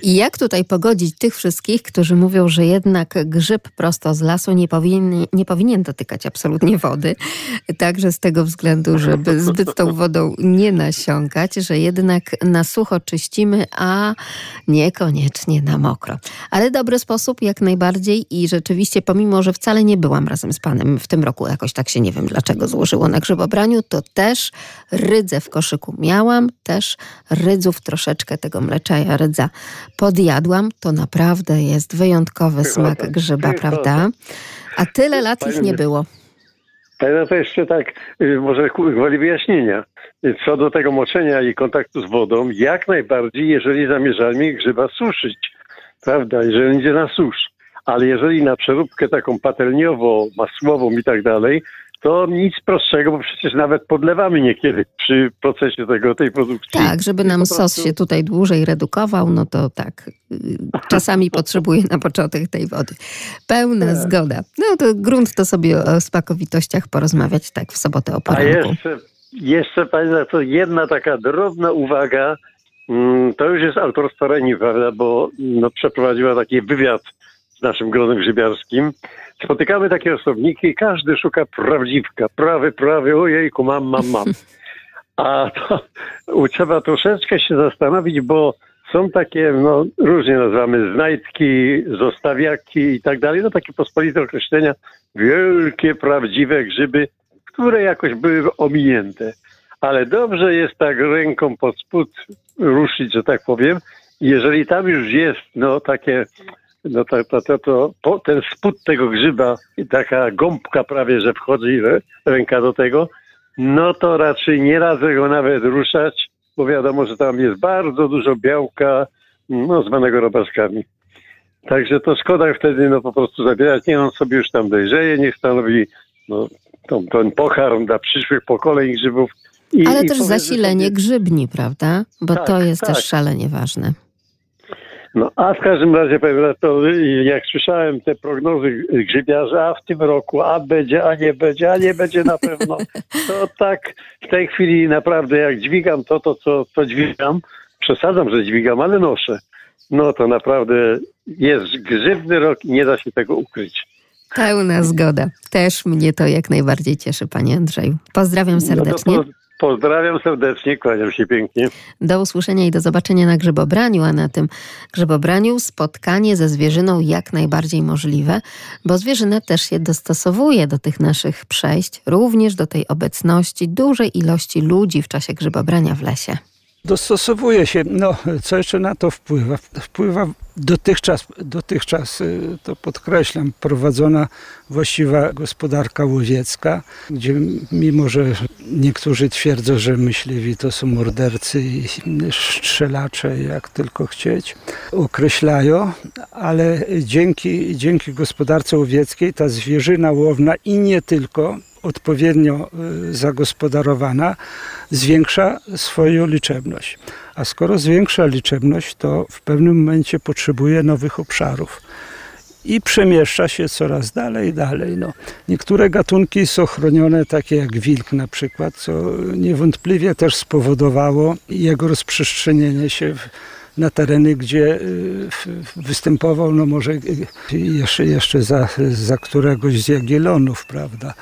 I jak tutaj pogodzić tych wszystkich, którzy mówią, że jednak grzyb prosto z lasu nie powinien, nie powinien dotykać absolutnie wody, także z tego względu, żeby zbyt tą wodą nie nasiąkać, że jednak na sucho czyścimy, a niekoniecznie na mokro. Ale dobry sposób jak najbardziej i rzeczywiście, pomimo, że wcale nie byłam razem z panem w tym roku, jakoś tak się nie wiem dlaczego złożyło na grzybobraniu, to też rydzę w koszyku miałam, też rydzów troszeczkę tego mleczaja rydza podjadłam, to naprawdę jest wyjątkowy smak grzyba, prawda? A tyle lat ich nie było. Ale to jeszcze tak, y, może gwoli wyjaśnienia. Co do tego moczenia i kontaktu z wodą, jak najbardziej, jeżeli zamierzamy grzyba suszyć, prawda, jeżeli idzie na susz. Ale jeżeli na przeróbkę taką patelniową, masłową i tak dalej, to nic prostszego, bo przecież nawet podlewamy niekiedy przy procesie tego, tej produkcji. Tak, żeby nam prostu... sos się tutaj dłużej redukował, no to tak, y, czasami potrzebuje na początek tej wody. Pełna tak. zgoda. No to grunt to sobie o smakowitościach porozmawiać tak w sobotę o poranku. A jeszcze, jeszcze Pani to jedna taka drobna uwaga, mm, to już jest autorstwo Reni, prawda, bo no, przeprowadziła taki wywiad z naszym gronem grzybiarskim. Spotykamy takie osobniki, każdy szuka prawdziwka, prawy, prawy, ojejku, mam, mam, mam. A to trzeba troszeczkę się zastanowić, bo są takie, no różnie nazywamy, znajdki, zostawiaki i tak dalej, no takie pospolite określenia, wielkie, prawdziwe grzyby, które jakoś były ominięte. Ale dobrze jest tak ręką pod spód ruszyć, że tak powiem, jeżeli tam już jest, no takie no to, to, to, to po, ten spód tego grzyba i taka gąbka prawie, że wchodzi ręka do tego, no to raczej nie radzę go nawet ruszać, bo wiadomo, że tam jest bardzo dużo białka, no zwanego robaczkami. Także to szkoda wtedy no po prostu zabierać, nie on sobie już tam dojrzeje, niech stanowi no, tą, ten pokarm dla przyszłych pokoleń grzybów. I, Ale i też zasilenie sobie... grzybni, prawda? Bo tak, to jest tak. też szalenie ważne. No, a w każdym razie, to jak słyszałem te prognozy grzybiarza, a w tym roku, a będzie, a nie będzie, a nie będzie na pewno, to tak w tej chwili naprawdę jak dźwigam to, to co, co dźwigam, przesadzam, że dźwigam, ale noszę, no to naprawdę jest grzybny rok i nie da się tego ukryć. Pełna zgoda. Też mnie to jak najbardziej cieszy, panie Andrzeju. Pozdrawiam serdecznie. No Pozdrawiam serdecznie, kłaniam się pięknie. Do usłyszenia i do zobaczenia na grzybobraniu, a na tym grzybobraniu spotkanie ze zwierzyną jak najbardziej możliwe, bo zwierzyna też się dostosowuje do tych naszych przejść, również do tej obecności dużej ilości ludzi w czasie grzybobrania w lesie. Dostosowuje się. No, co jeszcze na to wpływa? Wpływa dotychczas, dotychczas y, to podkreślam, prowadzona właściwa gospodarka łowiecka, gdzie mimo, że niektórzy twierdzą, że myśliwi to są mordercy i strzelacze, jak tylko chcieć, określają, ale dzięki, dzięki gospodarce łowieckiej ta zwierzyna łowna i nie tylko odpowiednio y, zagospodarowana, zwiększa swoją liczebność. A skoro zwiększa liczebność, to w pewnym momencie potrzebuje nowych obszarów i przemieszcza się coraz dalej, dalej. No. Niektóre gatunki są chronione, takie jak wilk na przykład, co niewątpliwie też spowodowało jego rozprzestrzenienie się w, na tereny, gdzie y, występował, no może jeszcze, jeszcze za, za któregoś z Jagiellonów, prawda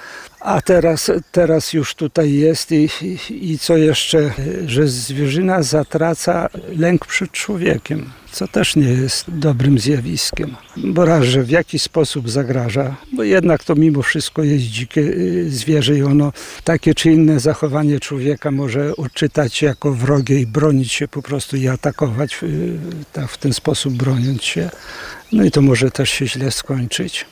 a teraz, teraz już tutaj jest i, i, i, co jeszcze, że zwierzyna zatraca lęk przed człowiekiem, co też nie jest dobrym zjawiskiem, bo raz, że w jakiś sposób zagraża, bo jednak to mimo wszystko jest dzikie y, zwierzę i ono takie czy inne zachowanie człowieka może odczytać jako wrogie i bronić się po prostu i atakować y, tak, w ten sposób broniąc się. No i to może też się źle skończyć.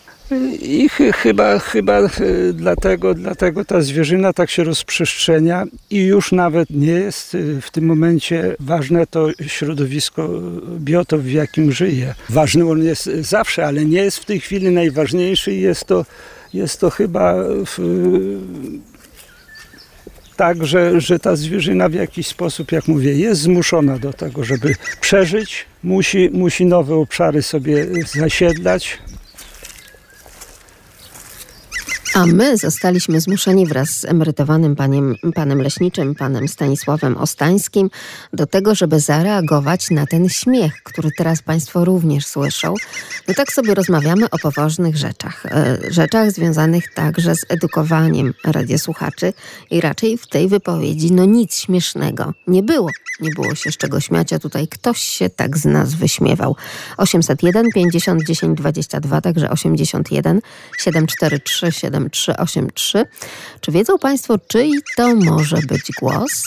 I chyba, chyba e, dlatego, dlatego ta zwierzyna tak się rozprzestrzenia i już nawet nie jest e, w tym momencie ważne to środowisko, biotop, w jakim żyje. Ważny on jest zawsze, ale nie jest w tej chwili najważniejszy i jest to, jest to chyba w, tak, że, że ta zwierzyna w jakiś sposób, jak mówię, jest zmuszona do tego, żeby przeżyć, musi, musi nowe obszary sobie zasiedlać, A my zostaliśmy zmuszeni wraz z emerytowanym paniem, panem leśniczym, panem Stanisławem Ostańskim, do tego, żeby zareagować na ten śmiech, który teraz Państwo również słyszą. No tak sobie rozmawiamy o poważnych rzeczach. E, rzeczach związanych także z edukowaniem radiosłuchaczy i raczej w tej wypowiedzi no nic śmiesznego nie było. Nie było się z czego śmiać, a tutaj ktoś się tak z nas wyśmiewał. 801 50 10 22, także 81 743 7383. Czy wiedzą Państwo, czyj to może być głos?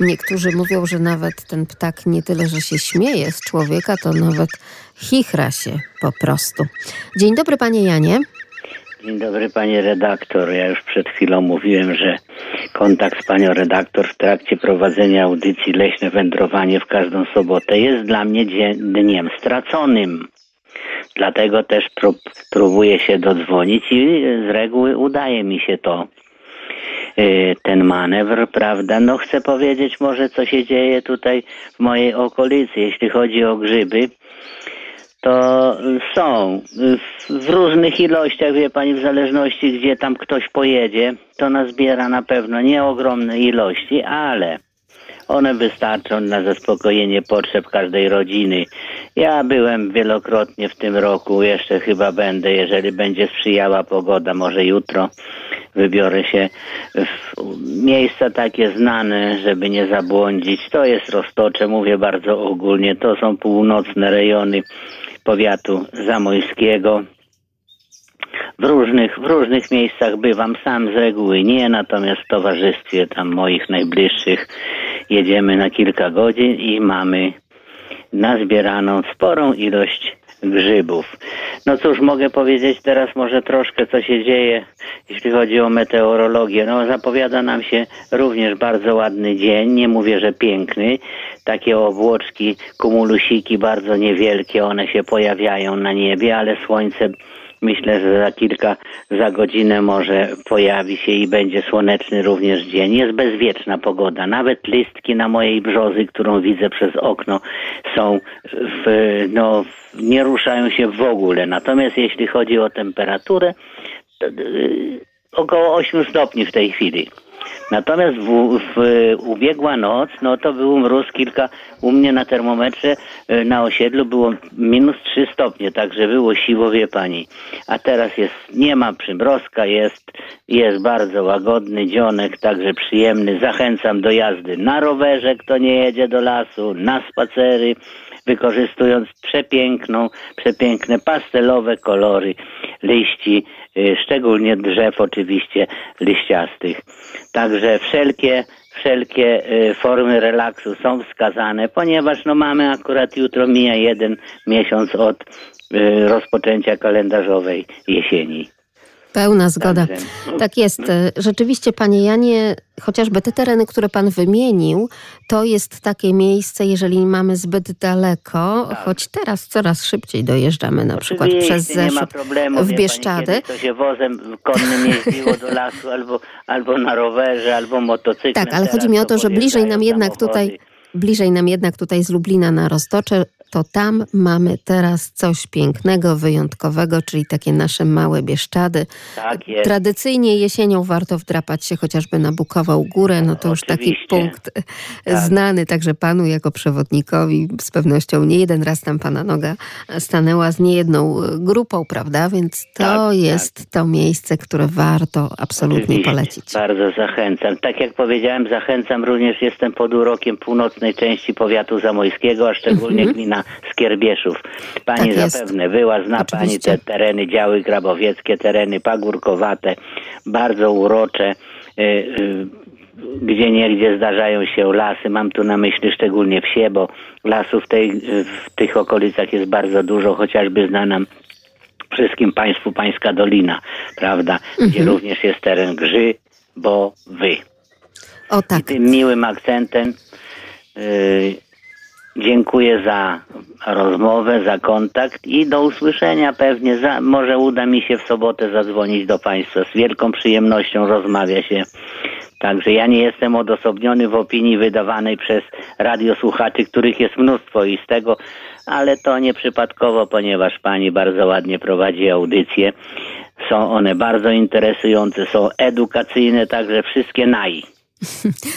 Niektórzy mówią, że nawet ten ptak nie tyle, że się śmieje z człowieka, to nawet chichra się po prostu. Dzień dobry, panie Janie. Dzień dobry panie redaktor. Ja już przed chwilą mówiłem, że kontakt z panią redaktor w trakcie prowadzenia audycji Leśne Wędrowanie w każdą sobotę jest dla mnie dniem straconym. Dlatego też prób, próbuję się dodzwonić i z reguły udaje mi się to y, ten manewr, prawda? No chcę powiedzieć może, co się dzieje tutaj w mojej okolicy, jeśli chodzi o grzyby to są w różnych ilościach, wie pani, w zależności gdzie tam ktoś pojedzie, to nazbiera na pewno nie ogromne ilości, ale one wystarczą na zaspokojenie potrzeb każdej rodziny. Ja byłem wielokrotnie w tym roku, jeszcze chyba będę, jeżeli będzie sprzyjała pogoda, może jutro wybiorę się w miejsca takie znane, żeby nie zabłądzić. To jest Roztocze, mówię bardzo ogólnie, to są północne rejony powiatu zamojskiego. W różnych, w różnych miejscach bywam sam z reguły nie, natomiast w towarzystwie tam moich najbliższych jedziemy na kilka godzin i mamy nazbieraną sporą ilość grzybów. No cóż, mogę powiedzieć teraz może troszkę, co się dzieje, jeśli chodzi o meteorologię. No zapowiada nam się również bardzo ładny dzień, nie mówię, że piękny. Takie obłoczki, kumulusiki bardzo niewielkie, one się pojawiają na niebie, ale słońce Myślę, że za kilka, za godzinę może pojawi się i będzie słoneczny również dzień. Jest bezwieczna pogoda. Nawet listki na mojej brzozy, którą widzę przez okno, są w, no, nie ruszają się w ogóle. Natomiast jeśli chodzi o temperaturę, to, yy, około 8 stopni w tej chwili. Natomiast w, w, ubiegła noc, no to był mróz kilka, u mnie na termometrze e, na osiedlu było minus 3 stopnie, także było siło, wie pani. A teraz jest, nie ma przymrozka, jest, jest bardzo łagodny dzionek, także przyjemny. Zachęcam do jazdy na rowerze, kto nie jedzie do lasu, na spacery, wykorzystując przepiękną, przepiękne pastelowe kolory liści, y, szczególnie drzew oczywiście liściastych. Także wszelkie wszelkie y, formy relaksu są wskazane, ponieważ no mamy akurat jutro mija jeden miesiąc od y, rozpoczęcia kalendarzowej jesieni. Pełna zgoda. Tak jest. Rzeczywiście, panie Janie, chociażby te tereny, które pan wymienił, to jest takie miejsce, jeżeli mamy zbyt daleko, tak. choć teraz coraz szybciej dojeżdżamy na Oczywiście, przykład przez problemu, w Bieszczady. Pani, to się wozem konnym jeździło do lasu albo, albo na rowerze, albo motocyklem. Tak, ale chodzi mi o to, że bliżej nam jednak tutaj bliżej nam jednak tutaj z Lublina na Roztocze to tam mamy teraz coś pięknego, wyjątkowego, czyli takie nasze małe Bieszczady. Tak jest. Tradycyjnie jesienią warto wdrapać się chociażby na Bukową Górę, no to już taki punkt tak. znany także panu jako przewodnikowi. Z pewnością nie jeden raz tam pana noga stanęła z niejedną grupą, prawda? Więc to tak, jest tak. to miejsce, które warto absolutnie Oczywiście. polecić. Bardzo zachęcam. Tak jak powiedziałem, zachęcam również, jestem pod urokiem północnej części powiatu zamojskiego, a szczególnie mhm. gmina Skierbieszów. Pani tak zapewne była, zna Oczywiście. Pani te tereny, działy grabowieckie, tereny pagórkowate, bardzo urocze. Y, y, gdzie niegdzie zdarzają się lasy, mam tu na myśli szczególnie wsie, bo lasów tej, w tych okolicach jest bardzo dużo, chociażby zna nam wszystkim Państwu Pańska Dolina, prawda, mhm. gdzie również jest teren Grzy, bo wy. O tak. I tym miłym akcentem yy, Dziękuję za rozmowę, za kontakt i do usłyszenia pewnie. Za, może uda mi się w sobotę zadzwonić do Państwa. Z wielką przyjemnością rozmawia się. Także ja nie jestem odosobniony w opinii wydawanej przez radiosłuchaczy, których jest mnóstwo i z tego, ale to nieprzypadkowo, ponieważ Pani bardzo ładnie prowadzi audycje. Są one bardzo interesujące, są edukacyjne, także wszystkie naj.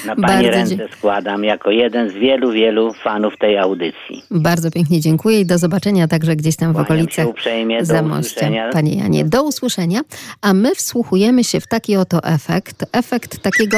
Na Pani ręce składam jako jeden z wielu, wielu fanów tej audycji. Bardzo pięknie dziękuję i do zobaczenia także gdzieś tam w okolicach Zamościa. Panie Janie, do usłyszenia. A my wsłuchujemy się w taki oto efekt. Efekt takiego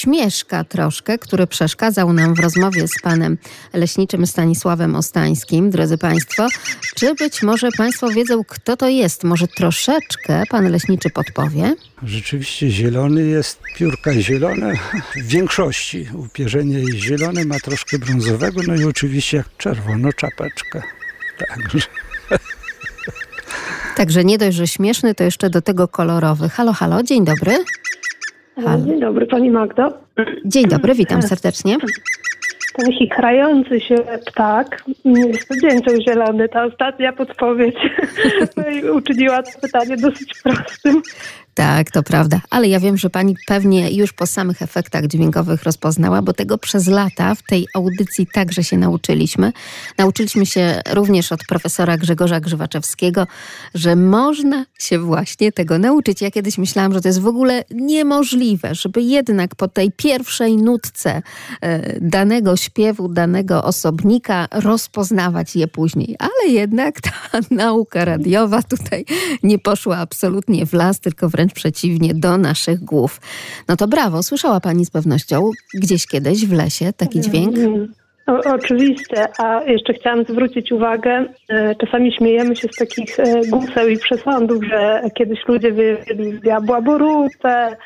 śmieszka troszkę, który przeszkadzał nam w rozmowie z panem leśniczym Stanisławem Ostańskim. Drodzy Państwo, czy być może Państwo wiedzą, kto to jest? Może troszeczkę pan leśniczy podpowie? Rzeczywiście zielony jest, piórka zielone w większości. Upierzenie jest zielone, ma troszkę brązowego, no i oczywiście jak czerwono czapeczkę. Także... Także nie dość, że śmieszny, to jeszcze do tego kolorowy. Halo, halo, dzień dobry. Halo. Dzień dobry, pani Magdo. Dzień dobry, witam serdecznie. Taki krający się ptak, jest to dzięcioł zielony. Ta ostatnia podpowiedź uczyniła to pytanie dosyć prostym. Tak, to prawda. Ale ja wiem, że pani pewnie już po samych efektach dźwiękowych rozpoznała, bo tego przez lata w tej audycji także się nauczyliśmy. Nauczyliśmy się również od profesora Grzegorza Grzywaczewskiego, że można się właśnie tego nauczyć. Ja kiedyś myślałam, że to jest w ogóle niemożliwe, żeby jednak po tej pierwszej nutce e, danego śpiewu, danego osobnika rozpoznawać je później. Ale jednak ta nauka radiowa tutaj nie poszła absolutnie w las, tylko wręcz wręcz przeciwnie, do naszych głów. No to brawo, słyszała Pani z pewnością gdzieś kiedyś w lesie taki dźwięk? O, oczywiście, a jeszcze chciałam zwrócić uwagę, e, czasami śmiejemy się z takich e, guseł i przesądów, że kiedyś ludzie wyjedli z diabła borutę,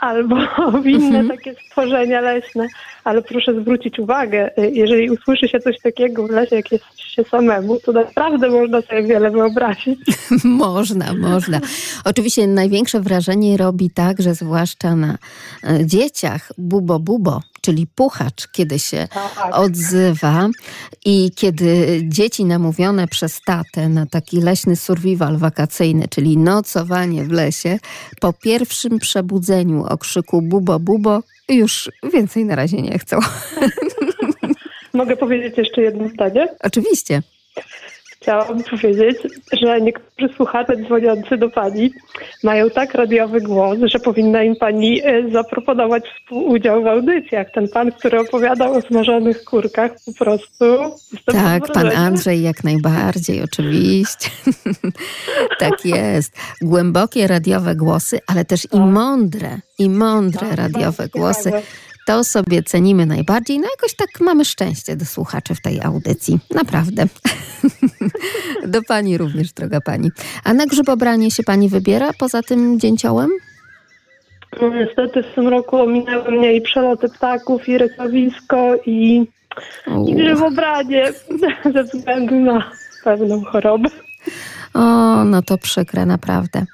albo w inne takie stworzenia leśne. Ale proszę zwrócić uwagę, y, jeżeli usłyszy się coś takiego w lesie, jak jest się samemu, to naprawdę można sobie wiele wyobrazić. można, można. Oczywiście największe wrażenie robi także, zwłaszcza na e, dzieciach, bubo bubo, czyli puchacz, kiedy się odzywa i kiedy dzieci namówione przez tatę na taki leśny survival wakacyjny, czyli nocowanie w lesie, po pierwszym przebudzeniu okrzyku bubo bubo już więcej na razie nie chcą. Mogę powiedzieć jeszcze jedno zdanie? Oczywiście. Chciałam powiedzieć, że niektórzy słuchacze dzwoniący do pani mają tak radiowy głos, że powinna im pani e, zaproponować współudział w audycjach. Ten pan, który opowiadał o smażonych kurkach, po prostu. Tak, pan. Andrzej jak najbardziej, oczywiście. tak jest. Głębokie radiowe głosy, ale też i mądre, i mądre radiowe głosy. To sobie cenimy najbardziej. No jakoś tak mamy szczęście do słuchaczy w tej audycji. Naprawdę. do pani również, droga pani. A na grzybobranie się pani wybiera poza tym dzięciołem? No niestety w tym roku ominęły mnie i przeloty ptaków, i rysowisko, i, i grzybobranie ze względu na pewną chorobę. O, no to przykre, naprawdę.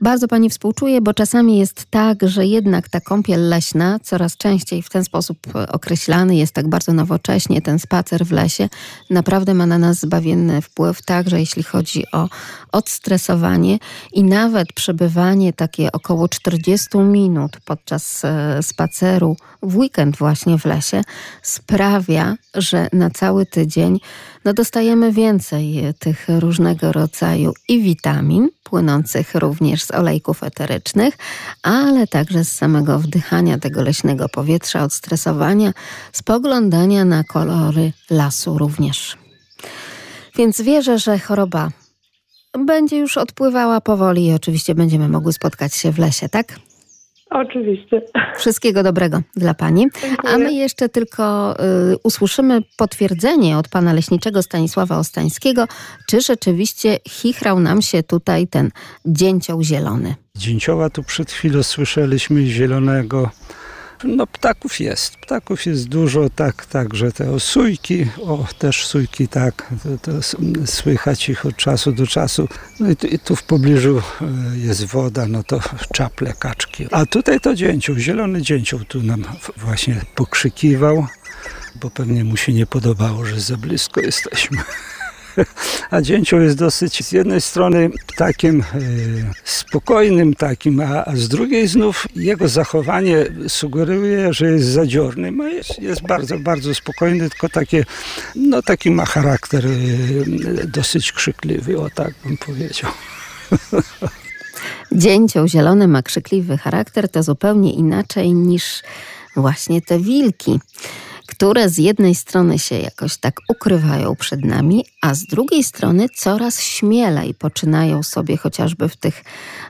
Bardzo pani współczuję, bo czasami jest tak, że jednak ta kąpiel leśna, coraz częściej w ten sposób określany jest tak bardzo nowocześnie, ten spacer w lesie, naprawdę ma na nas zbawienny wpływ, także jeśli chodzi o odstresowanie i nawet przebywanie takie około 40 minut podczas e, spaceru w weekend właśnie w lesie sprawia, że na cały tydzień no, dostajemy więcej e, tych różnego rodzaju i witamin, płynących również z olejków eterycznych, ale także z samego wdychania tego leśnego powietrza, odstresowania, spoglądania na kolory lasu również. Więc wierzę, że choroba będzie już odpływała powoli i oczywiście będziemy mogły spotkać się w lesie, tak? Oczywiście. Wszystkiego dobrego dla Pani. A my jeszcze tylko y, usłyszymy potwierdzenie od Pana Leśniczego Stanisława Ostańskiego, czy rzeczywiście chichrał nam się tutaj ten dzięcioł zielony. Dzięcioła tu przed chwilą słyszeliśmy zielonego. No ptaków jest, ptaków jest dużo, tak, także te osójki, o też sójki, tak, to, to słychać ich od czasu do czasu. No i tu, i tu w pobliżu e, jest woda, no to czaple, kaczki. A tutaj to dzięcioł, zielony dzięcioł tu nam właśnie pokrzykiwał, bo pewnie mu się nie podobało, że za blisko jesteśmy. A dzięcioł jest dosyć z jednej strony ptakiem e, spokojnym takim, a, z drugiej znów jego zachowanie sugeruje, że jest zadziornym, a jest, jest bardzo, bardzo spokojny, tylko takie, no taki ma charakter e, dosyć krzykliwy, o tak bym powiedział. Dzięcioł zielony ma krzykliwy charakter, to zupełnie inaczej niż właśnie te wilki, które z jednej strony się jakoś tak ukrywają przed nami, a z drugiej strony coraz śmielej poczynają sobie chociażby w tych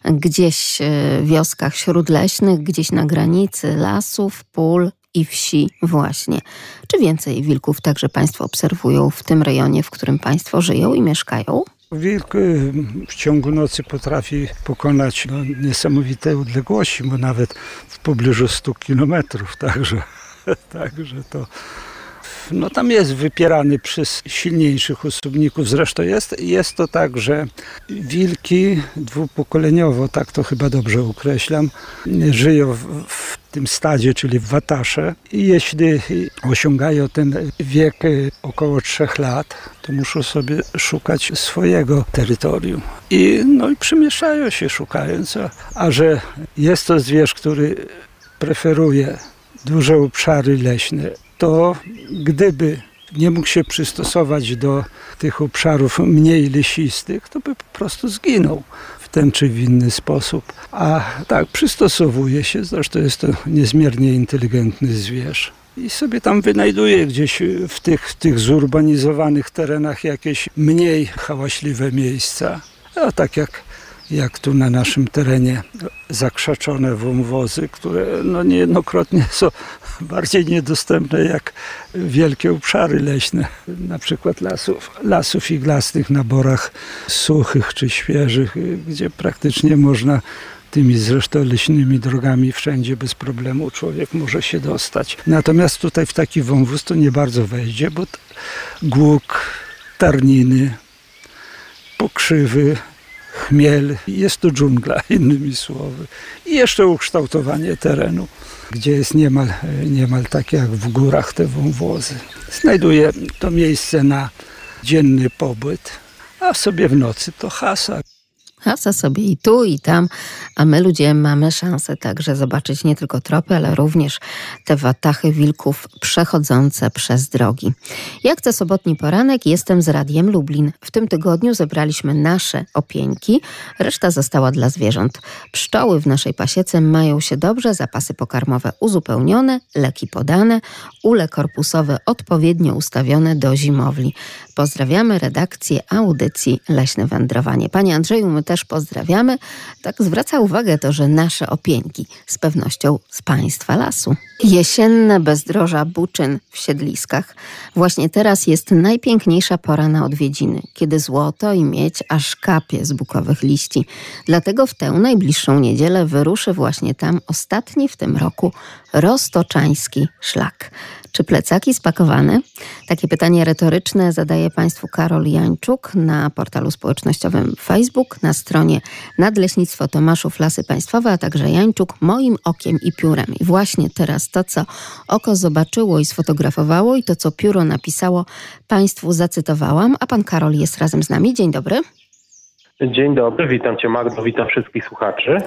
gdzieś e, wioskach śródleśnych, gdzieś na granicy lasów, pól i wsi właśnie. Czy więcej wilków także Państwo obserwują w tym rejonie, w którym Państwo żyją i mieszkają? Wilk y, w ciągu nocy potrafi pokonać no, niesamowite odległości, bo nawet w pobliżu 100 kilometrów, także, także to no tam jest wypierany przez silniejszych osobników. Zresztą jest, jest to tak, że wilki dwupokoleniowo, tak to chyba dobrze określam, żyją w, w tym stadzie, czyli w watasze i jeśli osiągają ten wiek około trzech lat, to muszą sobie szukać swojego terytorium. I, no i przemieszają się szukając, a, a że jest to zwierz, który preferuje duże obszary leśne, to gdyby nie mógł się przystosować do tych obszarów mniej lesistych, to by po prostu zginął w ten czy w inny sposób. A tak, przystosowuje się, zresztą jest to niezmiernie inteligentny zwierz. I sobie tam wynajduje gdzieś w tych, w tych zurbanizowanych terenach jakieś mniej hałaśliwe miejsca. A tak jak, jak tu na naszym terenie zakrzaczone wąwozy, które no niejednokrotnie są bardziej niedostępne jak wielkie obszary leśne, na przykład lasów, lasów iglastych na borach suchych czy świeżych, gdzie praktycznie można tymi zresztą leśnymi drogami wszędzie bez problemu człowiek może się dostać. Natomiast tutaj w taki wąwóz to nie bardzo wejdzie, bo głuk, tarniny, pokrzywy, chmiel. Jest to dżungla, innymi słowy. I jeszcze ukształtowanie terenu, gdzie jest niemal, niemal tak jak w górach te wąwozy. Znajduje to miejsce na dzienny pobyt, a sobie w nocy to hasa. Hasa sobie i tu, i tam, a my ludzie mamy szansę także zobaczyć nie tylko tropy, ale również te watachy wilków przechodzące przez drogi. Jak co sobotni poranek jestem z Radiem Lublin. W tym tygodniu zebraliśmy nasze opieńki, reszta została dla zwierząt. Pszczoły w naszej pasiece mają się dobrze, zapasy pokarmowe uzupełnione, leki podane, ule korpusowe odpowiednio ustawione do zimowli. Pozdrawiamy redakcję audycji Leśne Wędrowanie. Panie Andrzeju, my też pozdrawiamy. Tak zwraca uwagę to, że nasze opieńki z pewnością z Państwa lasu. Jesienne bezdroża buczyn w siedliskach. Właśnie teraz jest najpiękniejsza pora na odwiedziny, kiedy złoto i miedź aż kapie z bukowych liści. Dlatego w tę najbliższą niedzielę wyruszy właśnie tam ostatni w tym roku roztoczański szlak. Czy plecaki spakowane? Takie pytanie retoryczne zadaje Państwu Karol Jańczuk na portalu społecznościowym Facebook, na stronie Nadleśnictwo Tomaszów Lasy Państwowe, a także Jańczuk moim okiem i piórem. I właśnie teraz to, co oko zobaczyło i sfotografowało i to, co pióro napisało, Państwu zacytowałam, a Pan Karol jest razem z nami. Dzień dobry. Dzień dobry, witam Cię Magdo, witam wszystkich słuchaczy.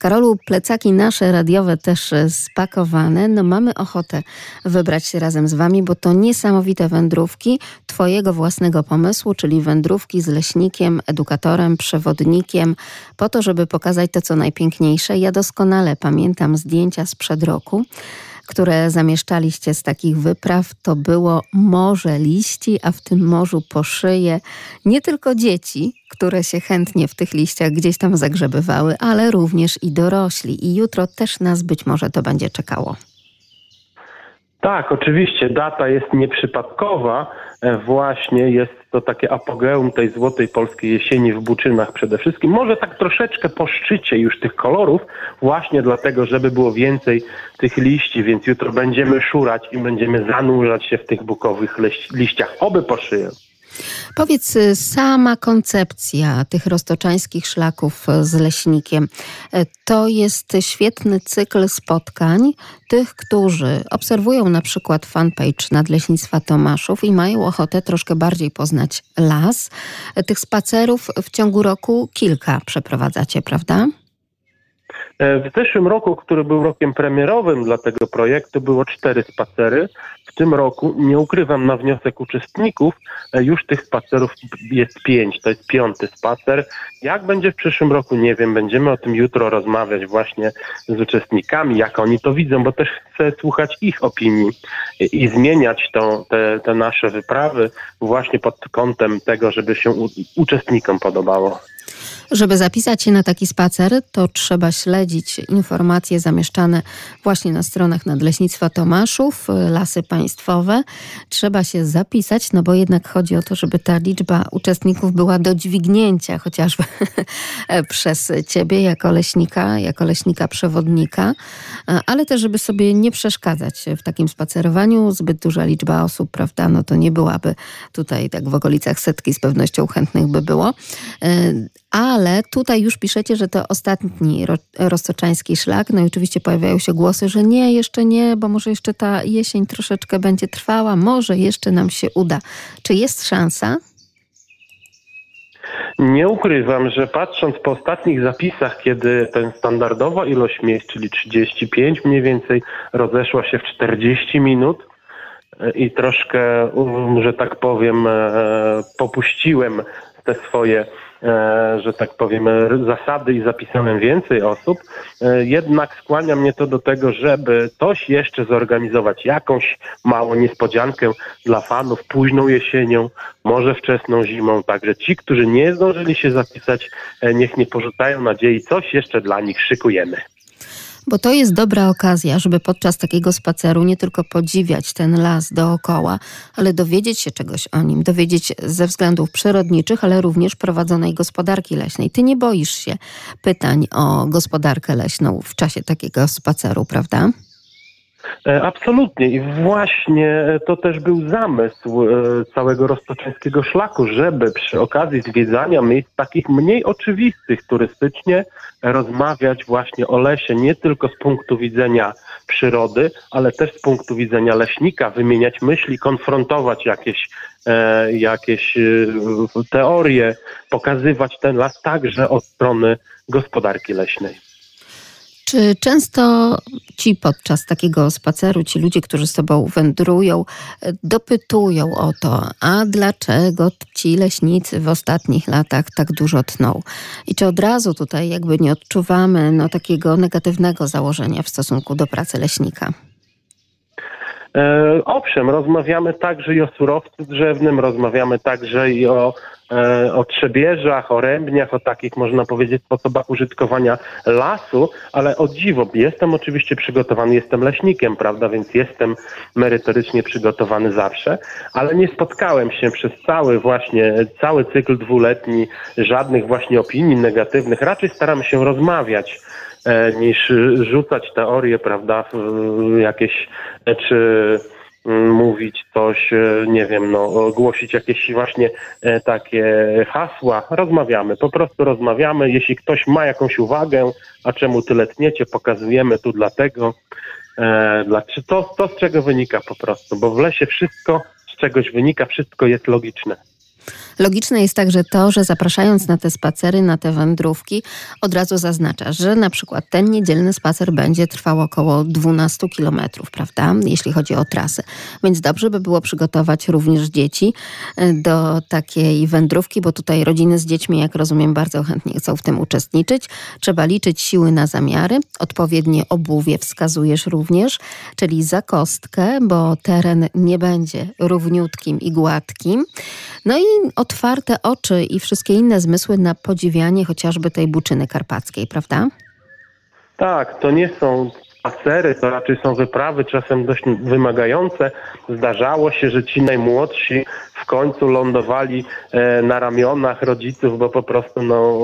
Karolu, plecaki nasze radiowe też spakowane. No mamy ochotę wybrać się razem z Wami, bo to niesamowite wędrówki Twojego własnego pomysłu, czyli wędrówki z leśnikiem, edukatorem, przewodnikiem, po to, żeby pokazać to, co najpiękniejsze. Ja doskonale pamiętam zdjęcia sprzed roku które zamieszczaliście z takich wypraw, to było morze liści, a w tym morzu po szyję nie tylko dzieci, które się chętnie w tych liściach gdzieś tam zagrzebywały, ale również i dorośli. I jutro też nas być może to będzie czekało. Tak, oczywiście. Data jest nieprzypadkowa. E, właśnie jest to takie apogeum tej złotej polskiej jesieni w Buczynach przede wszystkim. Może tak troszeczkę po szczycie już tych kolorów, właśnie dlatego, żeby było więcej tych liści, więc jutro będziemy szurać i będziemy zanurzać się w tych bukowych liściach. Oby po szyję. Powiedz, y, sama koncepcja tych roztoczańskich szlaków y, z leśnikiem y, to jest świetny cykl spotkań tych, którzy obserwują na przykład fanpage Nadleśnictwa Tomaszów i mają ochotę troszkę bardziej poznać las. Tych spacerów w ciągu roku kilka przeprowadzacie, prawda? E, w zeszłym roku, który był rokiem premierowym dla tego projektu, było cztery spacery. W tym roku, nie ukrywam, na wniosek uczestników, e, już tych spacerów jest pięć. To jest piąty spacer. Jak będzie w przyszłym roku, nie wiem. Będziemy o tym jutro rozmawiać właśnie z uczestnikami, jak oni to widzą, bo też chcę słuchać ich opinii i zmieniać te, te nasze wyprawy właśnie pod kątem tego, żeby się uczestnikom podobało. Żeby zapisać się na taki spacer, to trzeba śledzić informacje zamieszczane właśnie na stronach Nadleśnictwa Tomaszów, Lasy Państwowe. Trzeba się zapisać, no bo jednak chodzi o to, żeby ta liczba uczestników była do dźwignięcia, chociażby przez ciebie jako leśnika, jako leśnika przewodnika, ale też, żeby sobie nie przeszkadzać w takim spacerowaniu. Zbyt duża liczba osób, prawda, no to nie byłaby tutaj tak w okolicach setki z pewnością chętnych by było. Ale tutaj już piszecie, że to ostatni ro, roztoczański szlak. No i oczywiście pojawiają się głosy, że nie, jeszcze nie, bo może jeszcze ta jesień troszeczkę będzie trwała, może jeszcze nam się uda. Czy jest szansa? Nie ukrywam, że patrząc po ostatnich zapisach, kiedy ten standardowa ilość miejsc, czyli 35 mniej więcej, rozeszła się w 40 minut i troszkę, że tak powiem, e, popuściłem te swoje E, że tak powiem, zasady i zapisałem więcej osób, e, jednak skłania mnie to do tego, żeby coś jeszcze zorganizować, jakąś małą niespodziankę dla fanów, późną jesienią, może wczesną zimą. Także ci, którzy nie zdążyli się zapisać, e, niech nie porzucają nadziei, coś jeszcze dla nich szykujemy. Bo to jest dobra okazja, żeby podczas takiego spaceru nie tylko podziwiać ten las dookoła, ale dowiedzieć się czegoś o nim, dowiedzieć ze względów przyrodniczych, ale również prowadzonej gospodarki leśnej. Ty nie boisz się pytań o gospodarkę leśną w czasie takiego spaceru, prawda? E, Absolutnie i właśnie to też był zamysł e, całego roztoczeńskiego szlaku, żeby przy okazji zwiedzania miejsc takich mniej oczywistych turystycznie rozmawiać właśnie o lesie nie tylko z punktu widzenia przyrody, ale też z punktu widzenia leśnika, wymieniać myśli, konfrontować jakieś, e, jakieś teorie, pokazywać ten las także od strony gospodarki leśnej. Czy często ci podczas takiego spaceru, ci ludzie, którzy z tobą wędrują, dopytują o to, a dlaczego ci leśnicy w ostatnich latach tak dużo tną? I czy od razu tutaj jakby nie odczuwamy no, takiego negatywnego założenia w stosunku do pracy leśnika? E, owszem, rozmawiamy także i o surowcu drzewnym, rozmawiamy także i o, e, o trzebieżach, o rębniach, o takich można powiedzieć sposobach użytkowania lasu, ale o dziwo, jestem oczywiście przygotowany, jestem leśnikiem, prawda, więc jestem merytorycznie przygotowany zawsze, ale nie spotkałem się przez cały właśnie, cały cykl dwuletni żadnych właśnie opinii negatywnych, raczej staram się rozmawiać niż rzucać teorie, prawda, jakieś, e, czy mm, mówić coś, e, nie wiem, no, głosić jakieś właśnie e, takie hasła. Rozmawiamy, po prostu rozmawiamy. Jeśli ktoś ma jakąś uwagę, a czemu tyle tniecie, pokazujemy tu dlatego, e, to, to z czego wynika po prostu, bo w lesie wszystko z czegoś wynika, wszystko jest logiczne. Logiczne jest także to, że zapraszając na te spacery, na te wędrówki, od razu zaznacza, że na przykład ten niedzielny spacer będzie trwał około 12 kilometrów, prawda, jeśli chodzi o trasę. Więc dobrze by było przygotować również dzieci e, do takiej wędrówki, bo tutaj rodziny z dziećmi, jak rozumiem, bardzo chętnie chcą w tym uczestniczyć. Trzeba liczyć siły na zamiary, odpowiednie obuwie wskazujesz również, czyli za kostkę, bo teren nie będzie równiutkim i gładkim. No i otwarte oczy i wszystkie inne zmysły na podziwianie chociażby tej buczyny karpackiej, prawda? Tak, to nie są spacery, to raczej są wyprawy czasem dość wymagające. Zdarzało się, że ci najmłodsi w końcu lądowali e, na ramionach rodziców, bo po prostu no,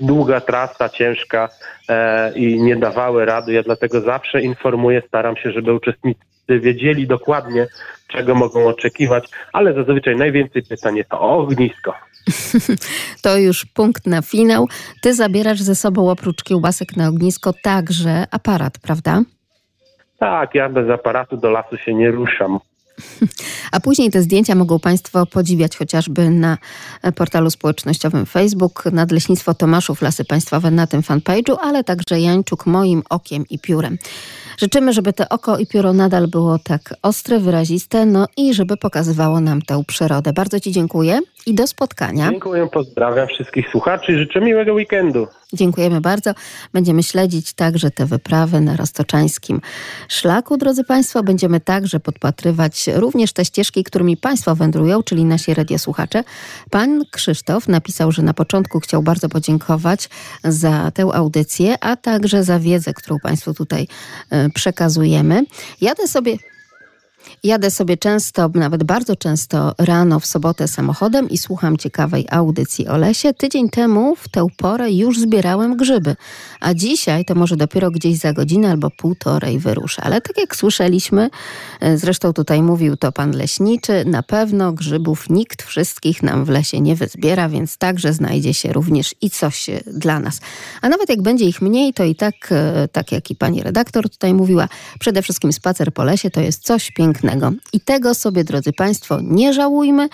długa trasa, ciężka e, i nie dawały rady. Ja dlatego zawsze informuję, staram się, żeby uczestnicy wiedzieli dokładnie, czego mogą oczekiwać, ale zazwyczaj najwięcej pytań jest o ognisko. To już punkt na finał. Ty zabierasz ze sobą oprócz kiełbasek na ognisko także aparat, prawda? Tak, ja bez aparatu do lasu się nie ruszam. A później te zdjęcia mogą Państwo podziwiać chociażby na e, portalu społecznościowym Facebook, Nadleśnictwo Tomaszów Lasy Państwowe na tym fanpage'u, ale także Jańczuk moim okiem i piórem. Życzymy, żeby to oko i pióro nadal było tak ostre, wyraziste, no i żeby pokazywało nam tę przyrodę. Bardzo Ci dziękuję i do spotkania. Dziękuję, pozdrawiam wszystkich słuchaczy i życzę miłego weekendu. Dziękujemy bardzo. Będziemy śledzić także te wyprawy na roztoczańskim szlaku, drodzy Państwo. Będziemy także podpatrywać również te ścieżki, którymi Państwo wędrują, czyli nasi radiosłuchacze. Pan Krzysztof napisał, że na początku chciał bardzo podziękować za tę audycję, a także za wiedzę, którą Państwu tutaj e, przekazujemy. Jadę sobie. Jadę sobie często, nawet bardzo często rano w sobotę samochodem i słucham ciekawej audycji o lesie. Tydzień temu w tę porę już zbierałem grzyby, a dzisiaj to może dopiero gdzieś za godzinę albo półtorej wyruszę. Ale tak jak słyszeliśmy, e, zresztą tutaj mówił to pan leśniczy, na pewno grzybów nikt wszystkich nam w lesie nie wyzbiera, więc także znajdzie się również i coś e, dla nas. A nawet jak będzie ich mniej, to i tak, e, tak jak i pani redaktor tutaj mówiła, przede wszystkim spacer po lesie to jest coś pięknego. I tego sobie, drodzy Państwo, nie żałujmy.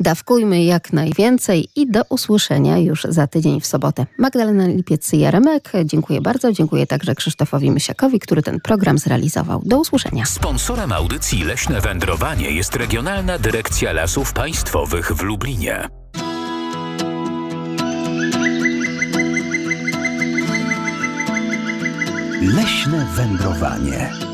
Dawkujmy jak najwięcej i do usłyszenia już za tydzień w sobotę. Magdalena Lipiec-Jaremek, dziękuję bardzo. Dziękuję także Krzysztofowi Mysiakowi, który ten program zrealizował. Do usłyszenia. Sponsorem audycji Leśne Wędrowanie jest Regionalna Dyrekcja Lasów Państwowych w Lublinie. Leśne wędrowanie.